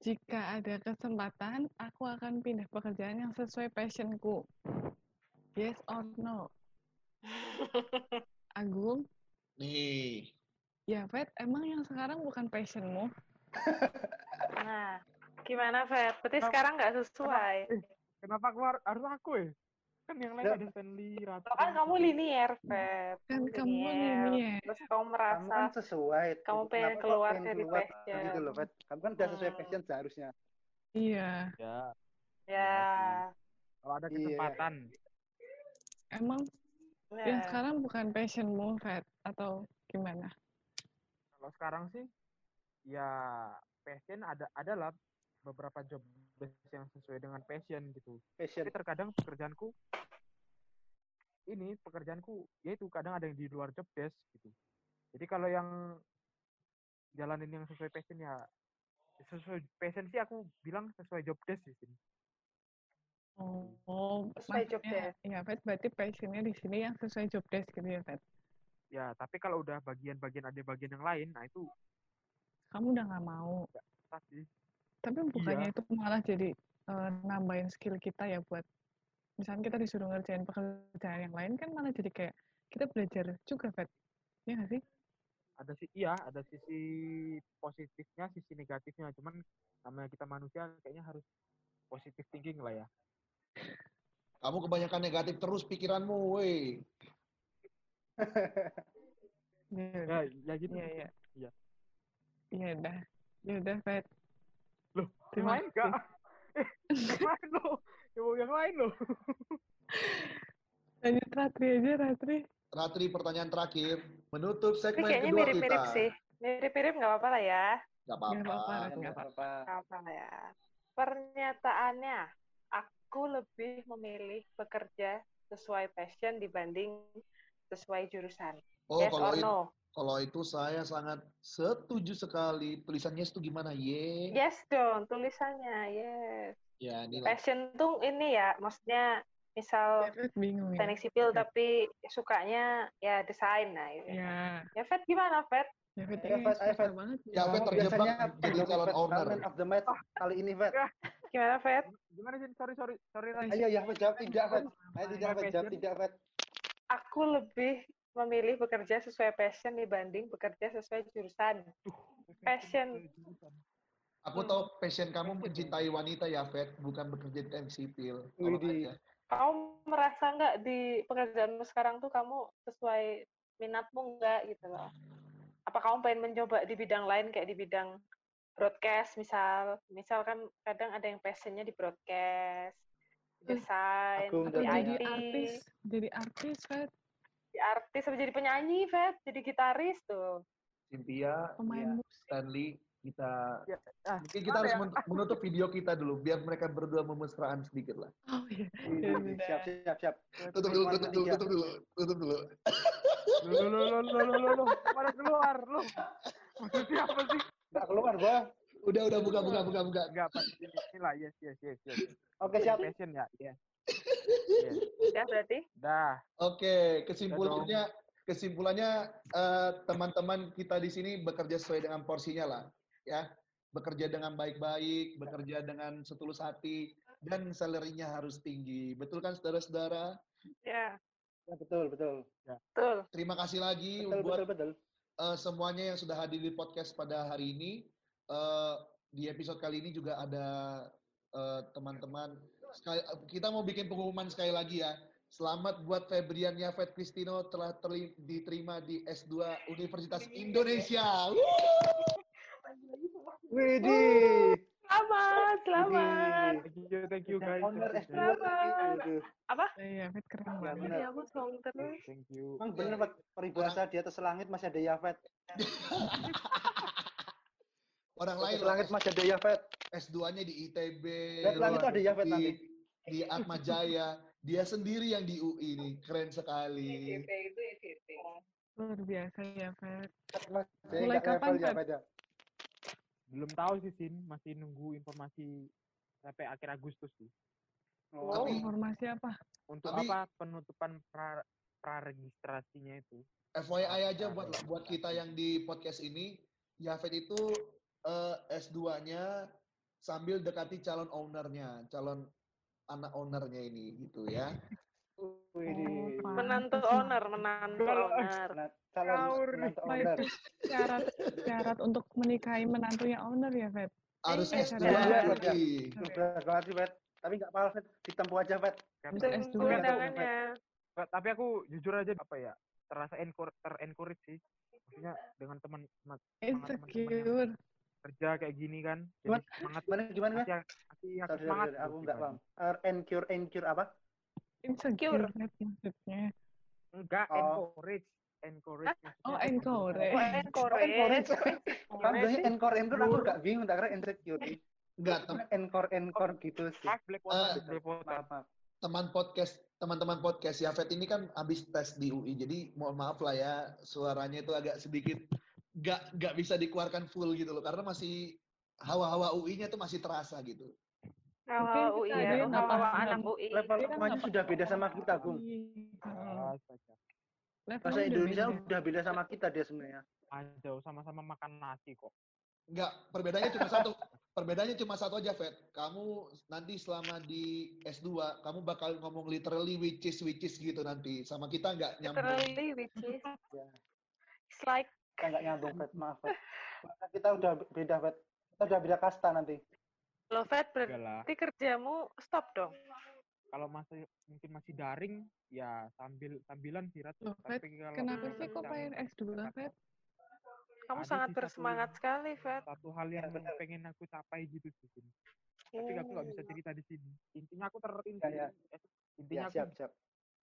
jika ada kesempatan, aku akan pindah pekerjaan yang sesuai passionku. Yes or no? Agung, Nih. ya Vet, emang yang sekarang bukan passionmu? Nah, gimana, Fet? Berarti Kenapa- sekarang nggak sesuai. Kenapa keluar harus aku ya? Kan yang lain Ya. ada Stanley, Ratu. Kan kamu linier, Fet. Kan kamu Linier. Terus kamu Kamu merasa kan sesuai. kamu Kenapa pengen keluar pengen dari keluar passion? Gitu loh, Fet. Kamu kan udah sesuai Hmm. passion seharusnya. Iya. Ya, ya, kalau ada Iya. kesempatan. Emang ya. yang sekarang bukan passionmu, Vet, atau gimana? Kalau sekarang sih ya passion ada adalah beberapa job desk yang sesuai dengan passion gitu. Passion. Tapi terkadang pekerjaanku ini pekerjaanku yaitu kadang ada yang di luar job desk gitu. Jadi kalau yang jalanin yang sesuai passion ya sesuai passion sih aku bilang sesuai job desk di sini. Oh, Sesuai job desk. ya Vet, berarti passionnya di sini yang sesuai job desk gitu ya, Vet? Ya, tapi kalau udah bagian-bagian ada bagian yang lain, nah itu Kamu udah nggak mau. pasti Tapi bukannya itu malah jadi eh, nambahin skill kita ya buat misalnya kita disuruh ngerjain pekerjaan yang lain kan malah jadi kayak kita belajar juga, Vet. Iya nggak sih? ada sih iya ada sisi positifnya sisi negatifnya cuman namanya kita manusia kayaknya harus positif thinking lah ya Kamu kebanyakan negatif terus pikiranmu, woi. Iya, ya ya gitu iya, iya. Iya. Iya udah. Ya udah, Vet. Loh, yang lain enggak eh yang lain loh yang, yang lain loh Lanjut Ratri aja, Ratri. Ratri pertanyaan terakhir menutup Ini segmen kayaknya kedua mirip-mirip kita. sih. Mirip-mirip nggak apa-apa lah ya. Gak Nggak apa-apa. apa-apa. Nggak apa-apa. Nggak apa lah ya. Pernyataannya, aku lebih memilih bekerja sesuai passion dibanding sesuai jurusan. Oh, yes kalau or itu, no? kalau itu saya sangat setuju sekali. Tulisannya itu gimana? Ye. Yes dong, tulisannya. Yes. Ya, ini lah. Passion tuh ini ya, maksudnya misal Ya, bingung ya. teknik sipil tapi sukanya ya desain nah ini. Ya, Ya Fet gimana Fet? Ya Vet Ya, Vet, ayo, Vet. banget. Ya, Vet Kamu terjebak biasanya jadi calon owner. of the match kali ini, Vet. Gimana Fet? gimana sih sorry sorry sorry Ran. Ayo ya, Vet, jawab tidak, Vet. Ayo tidak, Sesuai Vet, jawab tidak, Vet. Aku lebih memilih bekerja sesuai passion dibanding bekerja sesuai jurusan. Passion. Aku Hmm. tahu passion kamu mencintai wanita ya, Vet, bukan bekerja di teknik sipil. Kamu merasa nggak di pekerjaanmu sekarang tuh kamu sesuai minatmu nggak gitu loh? Apa kamu pengen mencoba di bidang lain kayak di bidang broadcast misal? Misal kan kadang ada yang passionnya di broadcast, Hmm. desain, Atau dan jadi IT, artis, jadi artis, Vet. di artis, sama jadi penyanyi, Fet, jadi gitaris tuh. Cynthia, Pemain Iya. musik. Stanley, kita Ya, ah, mungkin kita harus ya? men- menutup video kita dulu biar mereka berdua memesraan sedikit lah. Oh iya. Ya widih. udah. Siap, siap, siap. Tutup dulu, tutup dulu, tutup dulu, tutup dulu. lo lo lo lo lo lo pada keluar lo maksudnya apa sih Nggak keluar, gua. Udah, udah buka, buka, buka, buka. enggak pas ini, lah yes yes yes yes Oke, siap. passion ya yes yes Ya berarti? dah Oke, kesimpulannya, kesimpulannya eh, teman-teman kita di sini bekerja sesuai dengan porsinya lah, ya. Bekerja dengan baik-baik, bekerja dengan setulus hati, dan salary-nya harus tinggi. Betul kan saudara-saudara? Ya, Ya, betul, betul. betul. Terima kasih lagi Betul, buat betul, betul. eh, semuanya yang sudah hadir di podcast pada hari ini. Eh, di episode kali ini juga ada eh, teman-teman. Sekali- kita mau bikin pengumuman sekali lagi ya. Selamat buat Febrian Yafet Kristino telah terli- diterima di S2 Universitas Indonesia. Wuh! Widih. Selamat, selamat. Thank you, thank you guys. Owner Thank you, S2 guys. Selamat. gitu. Iya, Fit keren Ya, banget. benar. Ya, aku song terus. Thank you. Emang bener Pak, peribahasa di atas langit masih ada Yafet. Orang lain langit masih ada Yafet. S2-nya di ITB, langit ada Yafet di, nanti. di Atma Jaya. Dia sendiri yang di UI nih, keren sekali. Luar biasa ya, saya Mulai kapan, ya. Belum tahu sih, Sin. Masih nunggu informasi sampai akhir Agustus sih. Oh, Tapi- Informasi apa? Untuk Tapi- apa penutupan pra praregistrasinya itu? FYI aja buat buat kita yang di podcast ini, Yafet itu eh, S2-nya sambil dekati calon ownernya, calon anak ownernya ini gitu ya. widih. Oh, Menantu owner, menantu owner. Calon menantu owner. syarat syarat untuk menikahi menantunya owner ya, Fit. Harus Iya, S2 iya, iya. berarti. Berat banget sih, Bet. Tapi nggak apa-apa, Bet. Ditempuh aja, Bet. Kan- Untuk Tunggu S2. undangannya. Tapi aku jujur aja apa ya terasa encourage terencourage sih maksudnya dengan teman teman Insecure. kerja kayak gini kan jadi Gimana? semangat Gimana, gimana, Bet? masih masih Sorry, aku semangat nggak paham. Encure, encure apa? Insecure, maksudnya. enggak Oh. encourage encourage Oh, encourage. Oh, encourage. Encourage. Kan Encourage. biasanya encore, encore aku nggak bingung, tak kira insecure. Enggak, tem- Encore, encore gitu sih. ah black water black water Maaf, maaf. teman podcast teman-teman podcast Yafet ini kan habis tes di UI jadi mohon maaf lah ya suaranya itu agak sedikit nggak nggak bisa dikeluarkan full gitu loh karena masih hawa-hawa UI-nya tuh masih terasa gitu. Kalau UI ya, kalau anak UI. Level kan nggak sudah beda sama kita, Gung. Levelnya Bahasa Indonesia beda. udah beda sama kita dia sebenarnya. Aduh, sama-sama makan nasi kok Enggak, perbedaannya cuma satu. Perbedaannya cuma satu aja, Fet. Kamu nanti selama di S2, kamu bakal ngomong literally which is which is gitu nanti. Sama kita nggak nyambung. Literally, which is, Ya. it's like, Kita nggak nyambung, Bet. Maaf. Karena Kita udah beda, Bet. Kita udah beda kasta nanti. Enggak lah berarti kerjamu stop dong. kalau masih mungkin masih daring ya sambil sambilan sih Rat. Loh, Tapi kalau Kenapa sih kok pengen S2, Fit? Kamu Ada sangat sih satu- bersemangat sekali, Fed. satu hal yang Ya, benar. pengen aku capai gitu sih Sin. tapi aku nggak bisa cerita di sini intinya aku ter Ya, ya. intinya Ya, aku siap, siap.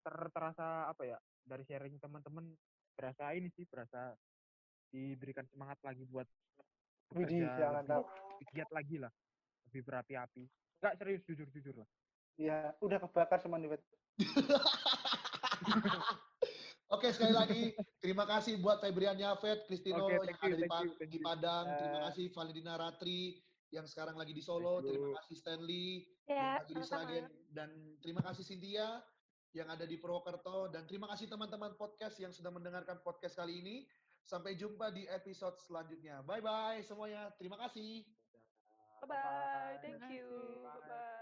ter terasa apa ya dari sharing teman-teman berasa ini sih berasa diberikan semangat lagi buat Widih, jangan tahu. giat lagi lah lebih berapi-api nggak serius jujur jujur lah Iya, udah kebakar semua nih. Oke, sekali lagi terima kasih buat Febrian Yafet, Kristino Oke, yang you, ada di, thank Pa- you, thank di you. Padang. Terima kasih Validina Ratri yang sekarang lagi di Solo. Terima kasih Stanley yang Ya, lagi di. Sragen. Dan terima kasih Cynthia yang ada di Purwokerto. Dan terima kasih teman-teman podcast yang sudah mendengarkan podcast kali ini. Sampai jumpa di episode selanjutnya. Bye-bye semuanya. Terima kasih. Bye-bye. Thank Terima you. kasih. Bye-bye.